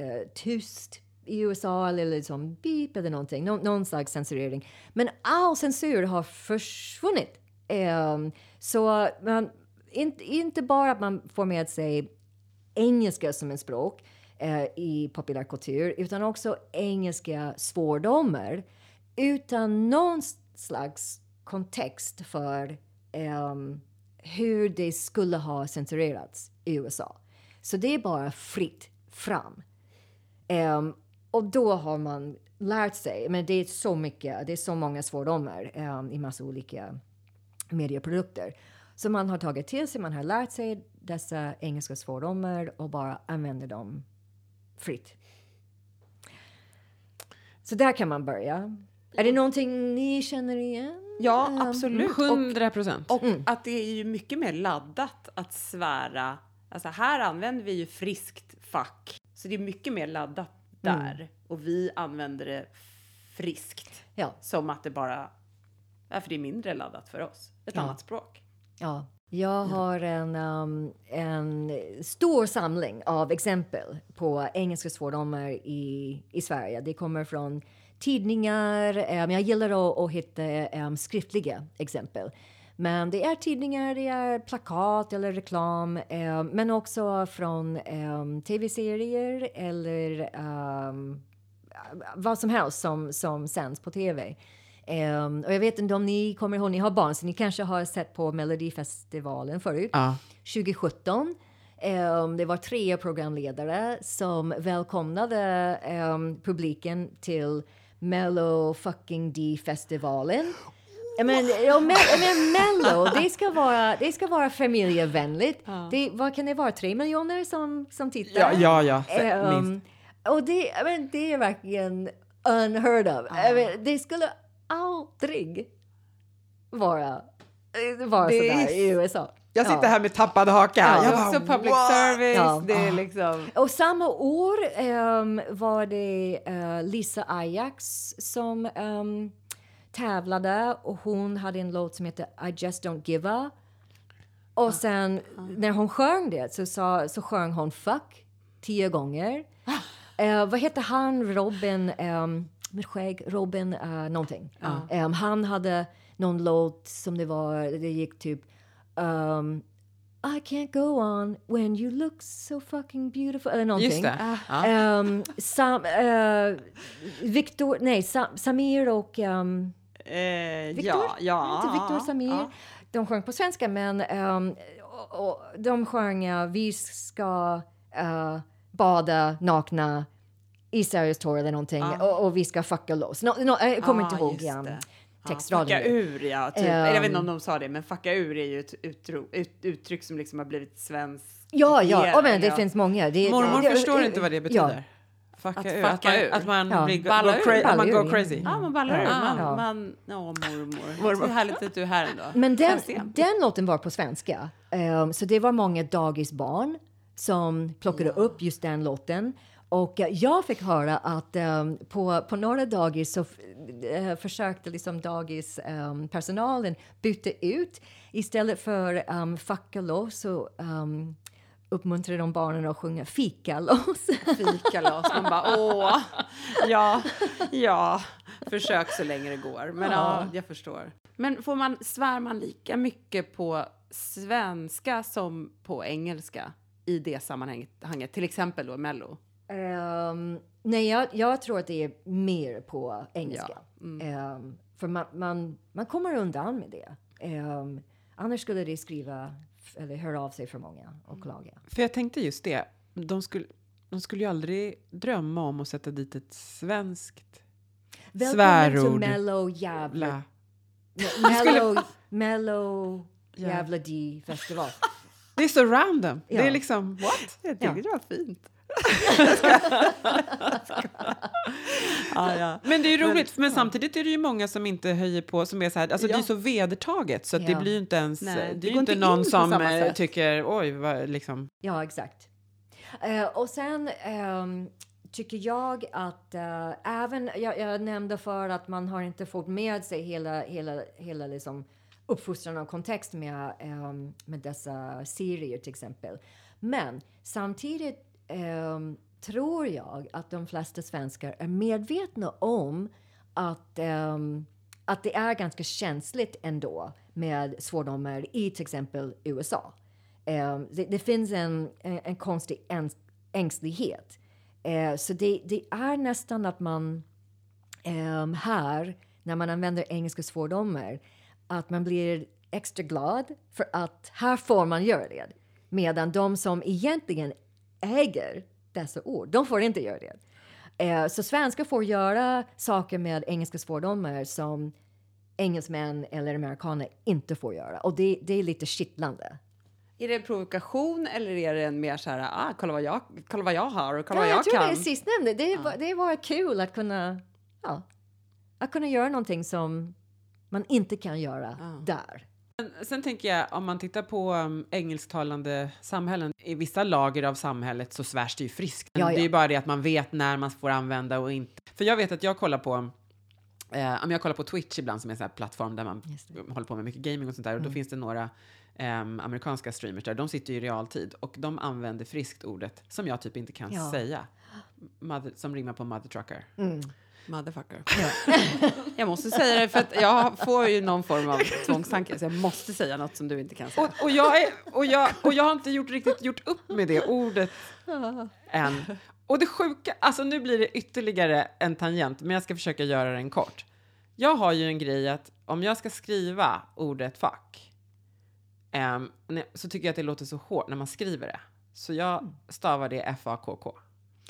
uh, tyst i USA eller liksom beep eller någonting. Nå någon slags censurering. Men all censur har försvunnit. Um, så man, inte, inte bara att man får med sig engelska som en språk uh, i populärkultur utan också engelska svordomar utan någon slags kontext för um, hur det skulle ha censurerats i USA. Så det är bara fritt fram. Um, och då har man lärt sig, men det är så mycket, det är så många svordomar um, i massa olika medieprodukter. Så man har tagit till sig, man har lärt sig dessa engelska svordomar och bara använder dem fritt. Så där kan man börja. Är det någonting ni känner igen? Ja, ehm, absolut. Hundra procent. Och, och mm. att det är ju mycket mer laddat att svära. Alltså här använder vi ju friskt fack, så det är mycket mer laddat mm. där. Mm. Och vi använder det friskt. Ja. Som att det bara, ja, för det är mindre laddat för oss. Ett ja. annat språk. Ja. Jag har en, um, en stor samling av exempel på engelska svordomar i, i Sverige. Det kommer från tidningar. Um, jag gillar att, att hitta um, skriftliga exempel. Men det är tidningar, det är plakat eller reklam, um, men också från um, tv-serier eller um, vad som helst som, som sänds på tv. Um, och jag vet inte om ni kommer ihåg, ni har barn, så ni kanske har sett på Melodifestivalen förut. Ja. 2017. Um, det var tre programledare som välkomnade um, publiken till Mello fucking D-festivalen. Men, men, men Mello, det ska vara, det ska vara familjevänligt. Ja. Det, vad kan det vara? Tre miljoner som, som tittar? Ja, ja, ja um, Och det, men, det är verkligen unheard of. Ja. Det skulle aldrig vara, vara det sådär i USA. Jag sitter ja. här med tappad haka. Ja. Jag bara, också public what? service. Ja. Det är liksom... Och samma år um, var det uh, Lisa Ajax som um, tävlade och hon hade en låt som heter I just don't give a. Och sen uh. när hon sjöng det så, sa, så sjöng hon fuck tio gånger. Uh, vad heter han, Robin, um, med skägg, Robin uh, någonting. Um, han hade någon låt som det var, det gick typ um, I can't go on when you look so fucking beautiful eller någonting. Just det. Uh. Um, Sam, uh, Victor, nej, Sam, Samir och um, Victor? Ja, ja. Inte Victor Samir. Ja. de sjöng på svenska, men ehm, och, och, de sjöng uh, vi ska eh, bada nakna i Sergels torg eller någonting och, och vi ska fucka loss. No, no, jag kommer inte ihåg um, det. textraden. Ja, fucka nu. ur, ja. Typ. Eller jag vet inte om Ehm. de sa det, men fucka ur är ju ett utro, ut, uttryck som liksom har blivit svenskt. Ja, ja, oh, men det Ja. finns många. Det, Mormor det- förstår inte vad det betyder. Fucka Att ur. fucka att man, ur. Att man, Ja. blir, Balla go ur. cra- man går ur, crazy. Ja, man ballar ur. Ja. Man, Ja. man, ja, mormor. Det är härligt att du är här ändå. Men den, den låten var på svenska. Ehm, så det var många dagisbarn som plockade upp just den låten. Och eh, jag fick höra att ehm, på, på några dagis så eh, försökte liksom dagispersonalen byta ut istället för um, fucka loss så um, uppmuntrade de barnen att sjunga fika loss. Fikalas. Man bara åh, ja, ja. Försök så länge det går. Men ja, jag förstår. Men får man, svär man lika mycket på svenska som på engelska i det sammanhanget? Till exempel då Mello. Ehm, nej, jag, jag tror att det är mer på engelska. Ja, mm. Ehm, för man, man, man kommer undan med det. Ehm, annars skulle det skriva eller höra av sig för många och klaga. För jag tänkte just det. De skulle, de skulle ju aldrig drömma om att sätta dit ett svenskt Välkommen till svärord. Mellow jävla... La. Me- Mellow, mellow Ja. jävla D festival. Det är så random. Det Ja. är liksom, what? Jag Ja. tycker det var fint. Ja, ja. Men det är roligt, men samtidigt är det ju många som inte höjer på, som är så här, alltså det är Ja. så vedertaget så att det Ja. blir inte ens, Nej, det det är ju inte inte in någon som eh, tycker, oj, vad, liksom. Ja, exakt. Eh, och sen ehm, tycker jag att eh, även, jag, jag nämnde för att man har inte fått med sig hela, hela, hela liksom uppfostran och kontext med, ehm, med dessa serier till exempel. Men samtidigt Ehm, tror jag att de flesta svenskar är medvetna om att ehm, att det är ganska känsligt ändå med svordomar i till exempel USA. Ehm, det, det finns en, en, en konstig äng- ängslighet. Ehm, så det, det är nästan att man ehm, här, när man använder engelska svordomar, att man blir extra glad för att här får man göra det. Medan de som egentligen äger dessa ord, de får inte göra det. Eh, så svenskar får göra saker med engelska svordomar som engelsmän eller amerikaner inte får göra. Och det, det är lite kittlande. Är det en provokation eller är det en mer så här, ah, kolla vad jag, kolla vad jag har och kolla Ja, vad jag jag, tror kan? det är sistnämnde. Det, var, det var kul att kunna, ja, att kunna göra någonting som man inte kan göra där. Sen tänker jag, om man tittar på um, engelsktalande samhällen, i vissa lager av samhället så svärs det ju friskt. Ja, ja. Det är ju bara det att man vet när man får använda och inte. För jag vet att jag kollar på Eh, om jag kollar på Twitch ibland som är en sån här plattform där man håller på med mycket gaming och sånt där och då finns det några ehm, amerikanska streamers där. De sitter ju i realtid och de använder friskt ordet som jag typ inte kan Ja. säga. Mother, som rimmar på mother trucker. Motherfucker. jag måste säga det för att jag får ju någon form av tvångstanke så jag måste säga något som du inte kan säga. Och, och, jag är, och, jag, och jag har inte gjort, riktigt gjort upp med det ordet än. Och det sjuka, alltså nu blir det ytterligare en tangent, men jag ska försöka göra den kort. Jag har ju en grej att om jag ska skriva ordet fuck ne- så tycker jag att det låter så hårt när man skriver det. Så jag stavar det F-A-K-K.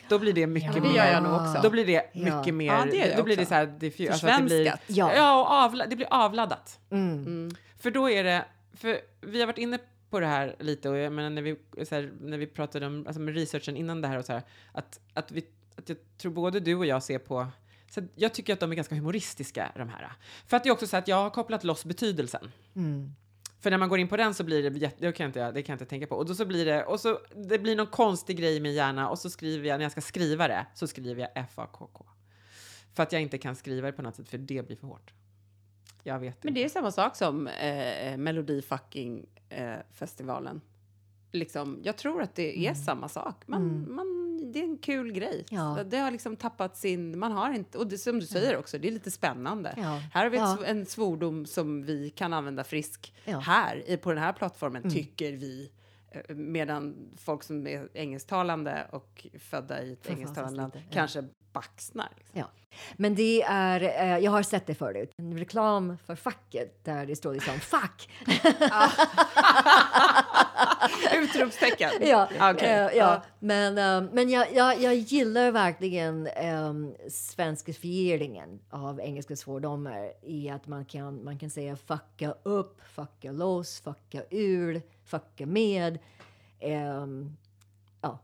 Då blir det mycket Ja, det mer... gör jag nog också. Då blir det Ja. mycket mer... Ja, det gör jag då blir det så här diffus. Alltså att det blir. Ja. ja, och avla, det blir avladdat. Mm. För då är det, för vi har varit inne på det här lite och jag menar när vi, så här, när vi pratade om, alltså med researchen innan det här och så här, att, att vi, att jag tror både du och jag ser på, så jag tycker att de är ganska humoristiska de här. För att det är också så att jag har kopplat loss betydelsen. Mm. För när man går in på den så blir det, det kan jag inte, det kan jag inte tänka på. Och då så blir det, och så, det blir någon konstig grej i min hjärna och så skriver jag, när jag ska skriva det, så skriver jag F-A-K-K. För att jag inte kan skriva det på något sätt, för det blir för hårt. Jag vet Men inte. det är samma sak som eh, Melodi fucking eh, festivalen. Liksom, jag tror att det är samma sak. Man, man, det är en kul grej. Ja. Det har liksom tappat sin... Man har inte... Och det, som du säger också, det är lite spännande. Ja. Här har vi Ja. en svordom som vi kan använda frisk här på den här plattformen, tycker vi. eh, medan folk som är engelsktalande och födda i ett engelsktalande land kanske baxnar. Liksom. Ja. Men det är, eh, jag har sett det förut, en reklam för facket där det står liksom fuck. Utropstecken. ja, Okej. eh, ja. Ja. men, eh, men jag, jag, jag gillar verkligen um, svenskifieringen av engelska svordomar i att man kan, man kan säga fucka upp, fucka loss, fucka ur, fucka med. Ehm, ja.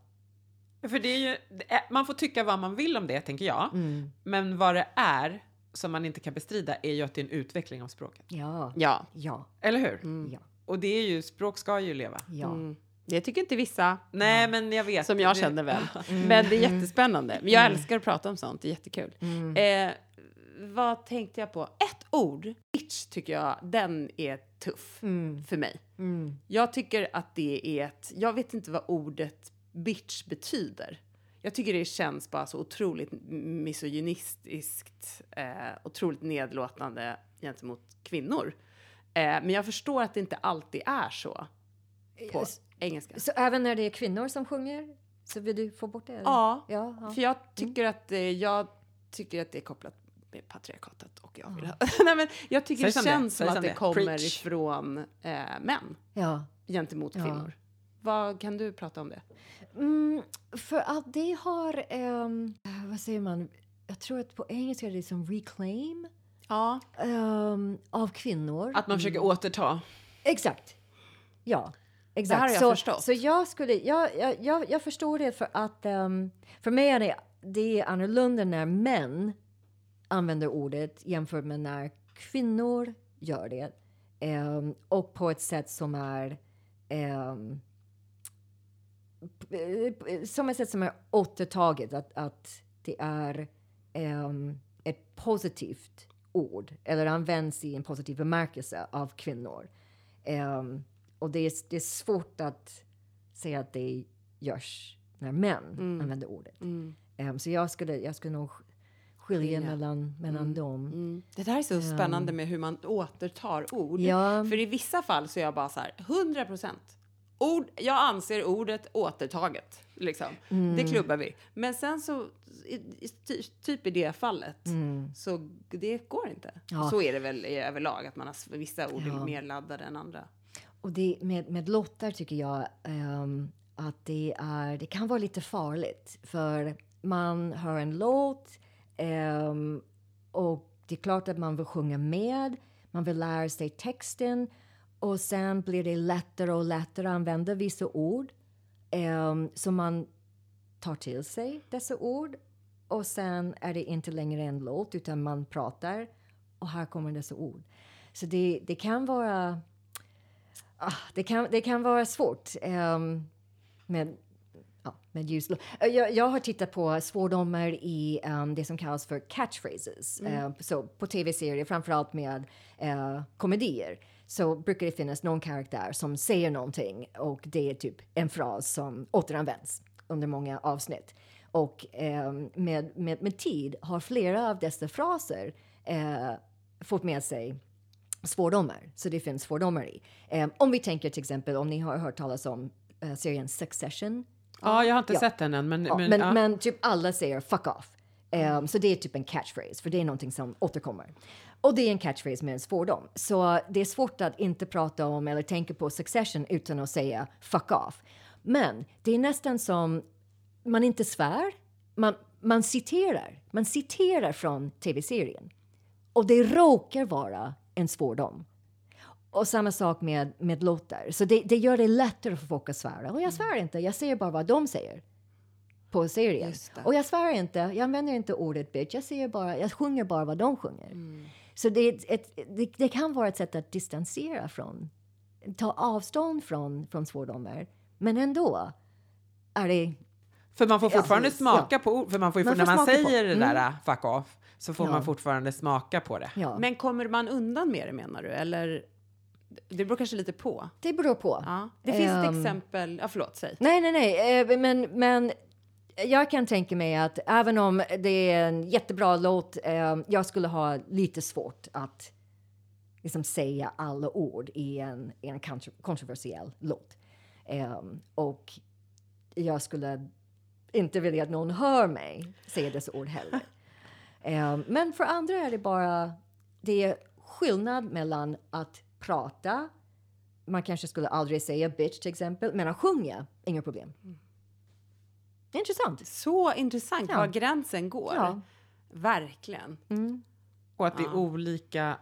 För det är ju, är- man får tycka vad man vill om det, tänker jag. Mm. Men vad det är, som man inte kan bestrida, är ju att det är en utveckling av språket. Ja. Ja. Ja. Eller hur? Ja. Och det är ju, språk ska ju leva. Ja. Mm. Det tycker inte vissa, Nej, men jag vet. som jag känner väl. Men det är jättespännande. Men jag älskar att prata om sånt, det är jättekul. Eh, vad tänkte jag på? Ett ord, bitch, tycker jag, den är tuff för mig. Mm. Jag tycker att det är ett, jag vet inte vad ordet bitch betyder. Jag tycker det känns bara så otroligt misogynistiskt, eh, otroligt nedlåtande gentemot kvinnor. Eh, men jag förstår att det inte alltid är så på S- engelska. Så även när det är kvinnor som sjunger så vill du få bort det? eller? Ja, ja, ja. för jag tycker att, eh, jag tycker att det är kopplat med patriarkatet och jag vill ha... Nej, men jag tycker Säg det som det, känns som att det det. kommer Preach. ifrån eh, män ja. gentemot Ja. kvinnor. Vad kan du prata om det? Mm, för att det har, ehm, vad säger man, jag tror att på engelska är det som reclaim Ja. ehm, av kvinnor. Att man försöker återta. Exakt. Ja. Exakt. har jag så, förstått. Så jag skulle, jag, jag, jag, jag förstår det för att ehm, för mig är det, det är annorlunda när män använder ordet jämfört med när kvinnor gör det. Ehm, och på ett sätt som är p- som ett sätt som är återtaget. Att, att det är ehm, ett positivt ord eller används i en positiv bemärkelse av kvinnor. Ehm, och det är, det är svårt att säga att det görs när män använder ordet. Ehm, så jag skulle, jag skulle nog skilja Skilja. mellan, mellan dem. Mm. Det där är så spännande med hur man återtar ord. Ja. För i vissa fall så är jag bara så här, 100 procent. Ord, jag anser ordet återtaget. Liksom. Mm. Det klubbar vi. Men sen så, i, i, ty, typ i det fallet, så det går inte. Mm. Ja. Så är det väl i överlag, att man har, vissa ord Ja. mer laddade än andra. Och det, med, med låtar tycker jag ehm, att det, är, det kan vara lite farligt. För man hör en låt ehm, och det är klart att man vill sjunga med. Man vill lära sig texten och sen blir det lättare och lättare att använda vissa ord. Um, så man tar till sig dessa ord och sen är det inte längre en låt utan man pratar och här kommer dessa ord. Så det, det kan vara Ah, det, kan, det kan vara svårt ehm, med, ja, med ljus. Eh, Jag, jag har tittat på svordomar i ehm, det som kallas för catchphrases. Eh, så på tv-serier, framförallt med uh, komedier, så brukar det finnas någon karaktär som säger någonting och det är typ en fras som återanvänds under många avsnitt. Och ehm, med, med, med tid har flera av dessa fraser eh, fått med sig svordomar. Så det finns svordomar i. Eh, om vi tänker till exempel om ni har hört talas om serien Succession. Ja, jag har inte Ja. sett den än, men... Ja, men, men, ja. men typ alla säger fuck off. Eh, Så det är typ en catchphrase, för det är någonting som återkommer. Och det är en catchphrase med en svordom. Så det är svårt att inte prata om eller tänka på Succession utan att säga fuck off. Men det är nästan som man inte svär, man, man citerar. Man citerar från tv-serien. Och det råkar vara en svordom. Och samma sak med, med låtar. Så det, det gör det lättare för folk att svära. Och jag svär inte, jag säger bara vad de säger på serien. Och jag svär inte, jag använder inte ordet bitch, jag, säger bara, jag sjunger bara vad de sjunger. Så det, ett, det, det kan vara ett sätt att distansera från, ta avstånd från, från svordomar. Men ändå är det För man får Ja, fortfarande precis. smaka på ord. För man får Man när får man smaka på. säger det Mm. där uh, fuck off så får Ja. man fortfarande smaka på det. Ja, Men kommer man undan med det menar du? Eller det beror kanske lite på. det beror på. Ja. Det finns ett Ehm. exempel, ja förlåt, säg. Nej, nej, nej. Eh, Men, men jag kan tänka mig att även om det är en jättebra låt, eh, jag skulle ha lite svårt att liksom säga alla ord i en, i en kontro- kontroversiell låt. Ehm, och jag skulle inte vilja att någon hör mig säga dessa ord heller. Ehm, men för andra är det bara det är skillnad mellan att prata man kanske skulle aldrig säga bitch till exempel, men att sjunga, inga problem. Intressant. Så intressant Ja. var gränsen går. Ja. Verkligen. Mm. Och att det är Ja. olika,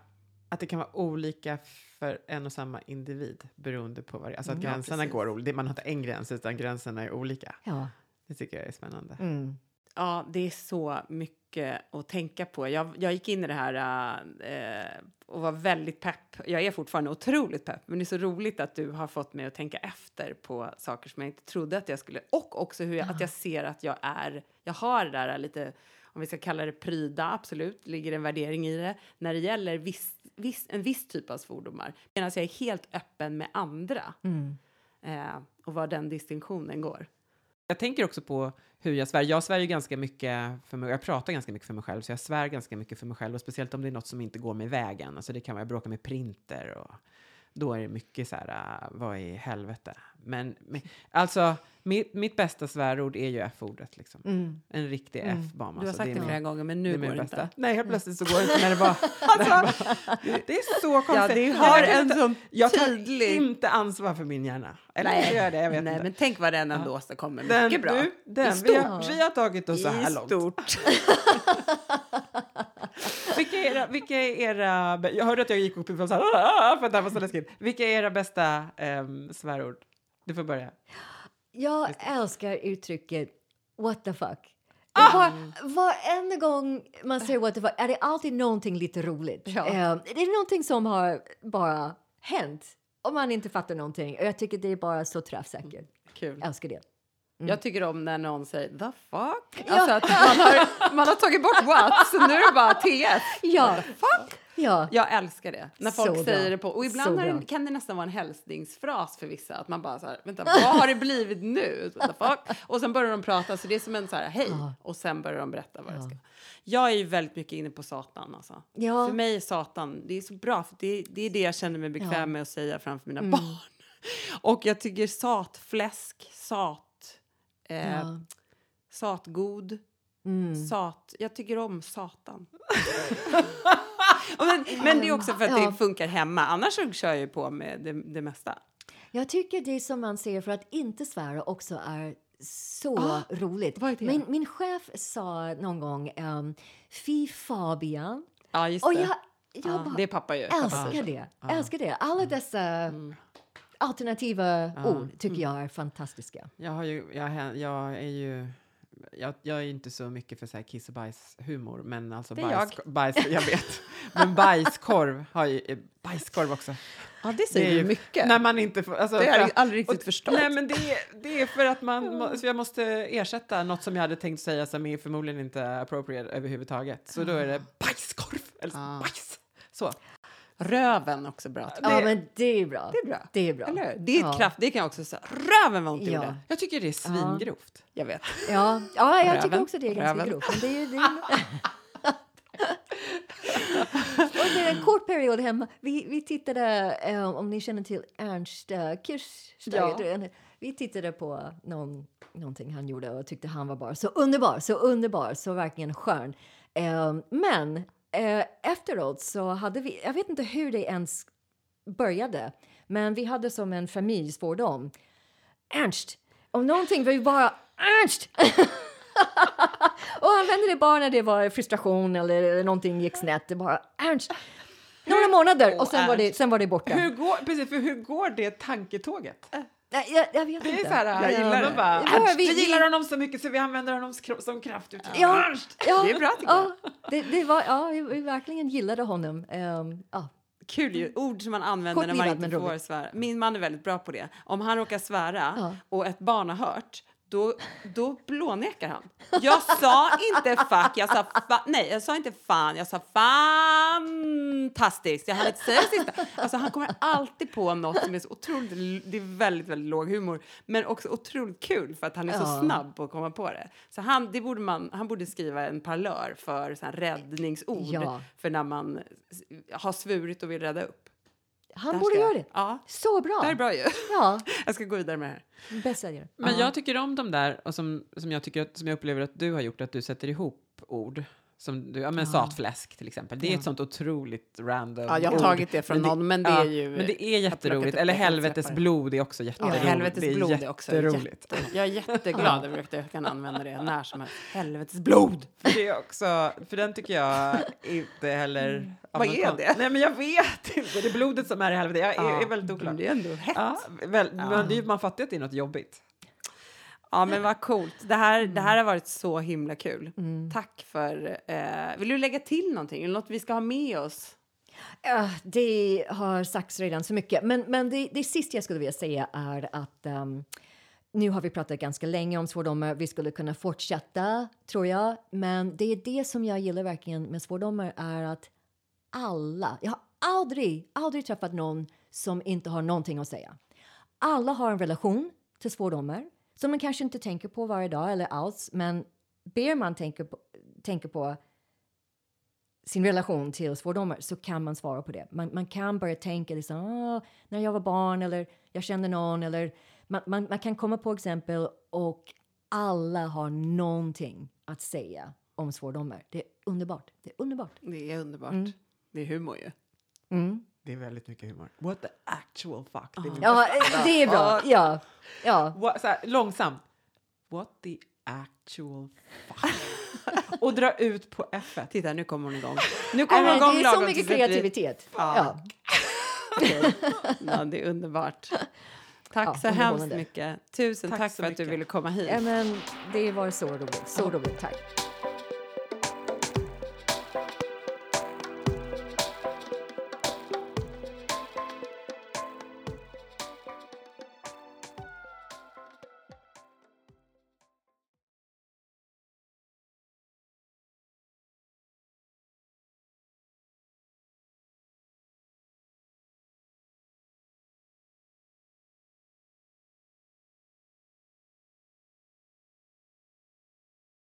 att det kan vara olika för en och samma individ beroende på vad det är. Alltså att Ja, gränserna precis. går olika. Man har inte en gräns utan gränserna är olika. Ja. Det tycker jag är spännande. Mm. Ja, det är så mycket att tänka på. Jag, jag gick in i det här eh, och var väldigt pepp. Jag är fortfarande otroligt pepp, men det är så roligt att du har fått mig att tänka efter på saker som jag inte trodde att jag skulle. Och också hur jag, att jag ser att jag är, jag har det där lite, om vi ska kalla det pryda, absolut, ligger en värdering i det, när det gäller viss, viss, en viss typ av svordomar. Medan jag är helt öppen med andra. Mm. Eh, och var den distinktionen går. Jag tänker också på hur jag svär. Jag svär ju ganska mycket för mig, jag pratar ganska mycket för mig själv, så jag svär ganska mycket för mig själv. Och speciellt om det är något som inte går mig vägen. Alltså det kan vara, jag bråkar med printer och då är det mycket så här, äh, vad i helvete. Men, men alltså, mitt, mitt bästa svärord är ju F-ordet liksom. Mm. En riktig Mm. F-bomb. Du har alltså, sagt det min- flera gånger, men det nu är min går det bästa. inte. Nej, helt plötsligt så går det inte när det bara... när det, det, det är så konstigt. Ja, det Jag har kan en inte- sån Jag tar tydlig... inte ansvar för min hjärna. Eller Nej. gör jag det? Jag vet Nej, inte. men tänk vad den ändå åstadkommer. Den, Mycket bra. Du, den, I vi, har, stort. vi har tagit oss så här I långt. är era, vilka är era... Jag hörde att jag gick upp och så här, "Ah", för att det här var så läskigt. Vilka är era bästa um, svärord? Du får börja. Jag älskar uttrycket what the fuck. Ah! Var, varenda gång man säger what the fuck är det alltid någonting lite roligt. Ja. Eh, det är någonting som har bara hänt om man inte fattar någonting. Och jag tycker det är bara så träffsäkert. Kul. Jag älskar det. Jag tycker om när någon säger the fuck. Ja. Alltså att man har, man har tagit bort what, så nu är det bara TF. Ja. Fuck. Ja. Jag älskar det. När Så folk bra. säger det på. Och Så ibland bra. det, kan det nästan vara en hälsningsfras för vissa. Att man bara så här, vänta, vad har det blivit nu? Och sen börjar de prata, så det är som en så här, hej. Ja. Och sen börjar de berätta vad det Ja. ska. Jag är ju väldigt mycket inne på Satan alltså. Ja. För mig är Satan, det är så bra, för det, det är det jag känner mig bekväm med att säga framför mina Mm. barn. Och jag tycker satfläsk, sat, eh, Ja. satgod, Mm. sat. Jag tycker om Satan. Men, men det är också för att Ja. det funkar hemma. Annars så kör jag på med det, det mesta. Jag tycker det som man säger för att inte svära också är så Ah, roligt. Min, min chef sa någon gång um, Fy Fabian. Ja, just Och det. jag, jag ja, bara det är pappa ju. älskar det. Älskar det. Alla dessa Mm. Alternativa ord tycker jag är fantastiska. Jag, har ju, jag, jag är ju... Jag, jag är inte så mycket för så här kiss och bajs-humor, men alltså Det är bajs, jag. bajs... Jag vet. Men bajskorv har ju... eh, Bajskorv också. Ja, det Det säger du ju- mycket. När man inte får... Alltså, det har jag aldrig riktigt och- förstått. Nej, men det är, det är för att man jag måste ersätta något som jag hade tänkt säga som är förmodligen inte appropriate överhuvudtaget. Så då är det bajskorv, eller Ah. bajs. Så. Röven också bra. tycker Ja, men det är bra. Det är bra. Det är bra. Eller? Det är Ja. kraft. Det kan jag också säga. Röven vad ont det Ja. gjorde. Jag tycker det är svingrovt. Jag vet. Ja, ja jag Röven. tycker också det är ganska Röven. grovt. Men det är, det är... och det är en kort period hemma. Vi, vi tittade, eh, om ni känner till Ernst uh, Kirchsteiger. Vi tittade på någon, någonting han gjorde och tyckte han var bara så underbar, så underbar, så verkligen skön. Eh, men eh, efteråt så hade vi, jag vet inte hur det ens började, men vi hade som en familjsvordom. Ernst! Om någonting var vi bara Ernst! och han använde det bara när det var frustration eller någonting gick snett. Det bara Ernst! Några månader och sen var det, sen var det borta. Hur går, precis, för hur går det tanketåget? Nej, jag, jag vet Det är inte. så här, Jag gillar det. Bara, Ja, "Ernst, vi- vi, vi- gillar honom så mycket så vi använder honom som kraftuttryck. Ja, ja, Det är bra, tycker ja, det, det var, ja, vi, vi verkligen gillade honom. Ehm, ja. Kul ju. Ord som man använder när man inte får svära. Min man är väldigt bra på det. Om han råkar svära Ja. och ett barn har hört då, då blånekar han. Jag sa inte fuck, jag sa fa- nej, jag sa inte fan, jag sa fantastiskt. Jag hann inte säga det sista. Alltså, han kommer alltid på något som är så otroligt, det är väldigt, väldigt låg humor, men också otroligt kul för att han är så Ja. snabb på att komma på det. Så han, det borde man, han borde skriva en parlör för så här räddningsord Ja. för när man har svurit och vill rädda upp. Han borde jag- göra det. Ja, Så bra! det här är bra ju. Ja, Jag ska gå vidare med det här. Men Ja. jag tycker om de där, och som, som, jag tycker att, som jag upplever att du har gjort, att du sätter ihop ord. Som du, ja men satfläsk till exempel. Det är ett sånt otroligt random Ja, jag har ord. tagit det från någon, men det är ju- Men det är jätteroligt. Eller kan helvetes blod är också Ja, jätteroligt. helvetes det är blod är också jätteroligt. jätte, Jag är jätteglad över att jag kan använda det när som helst. Helvetes blod! För det är också, för den tycker jag inte heller... av Vad är kon- det? Nej men jag vet inte. Det är blodet som är i helvetet. Jag är, är väldigt oklar. Men det är ändå hett. Ja, väl, Men det, är- man fattar ju att det är något jobbigt. Ja, men vad coolt. Det här, det här har varit så himla kul. Tack för... Eh, vill du lägga till någonting? Det något vi ska ha med oss? Ja, det har sagts redan så mycket. Men, men det, det sista jag skulle vilja säga är att ehm, nu har vi pratat ganska länge om svordomar. Vi skulle kunna fortsätta, tror jag. Men det är det som jag gillar verkligen med svordomar är att alla, jag har aldrig, aldrig träffat någon som inte har någonting att säga. Alla har en relation till svordomar som man kanske inte tänker på varje dag eller alls, men ber man tänka på, tänka på sin relation till svordomar så kan man svara på det. Man, man kan börja tänka liksom, "Ah, när jag var barn eller jag kände någon eller man, man, man kan komma på exempel och alla har någonting att säga om svordomar. Det är underbart. Det är underbart. Det är underbart. Det är humor ju. Mm. Det är väldigt mycket humor. What the actual fuck. Det är Ja, eh, det är bra. Ja, ja. What, så här, långsamt. What the actual fuck. Och dra ut på F. -et. Titta, nu kommer hon igång. Nu kommer hon igång det är så mycket kreativitet. Ja. Ja. Ja, det är underbart. Tack Ja, så hemskt mycket. Tusen Tack tack, för att du mycket. ville komma hit. Ja, men det var så roligt. Så roligt. Tack.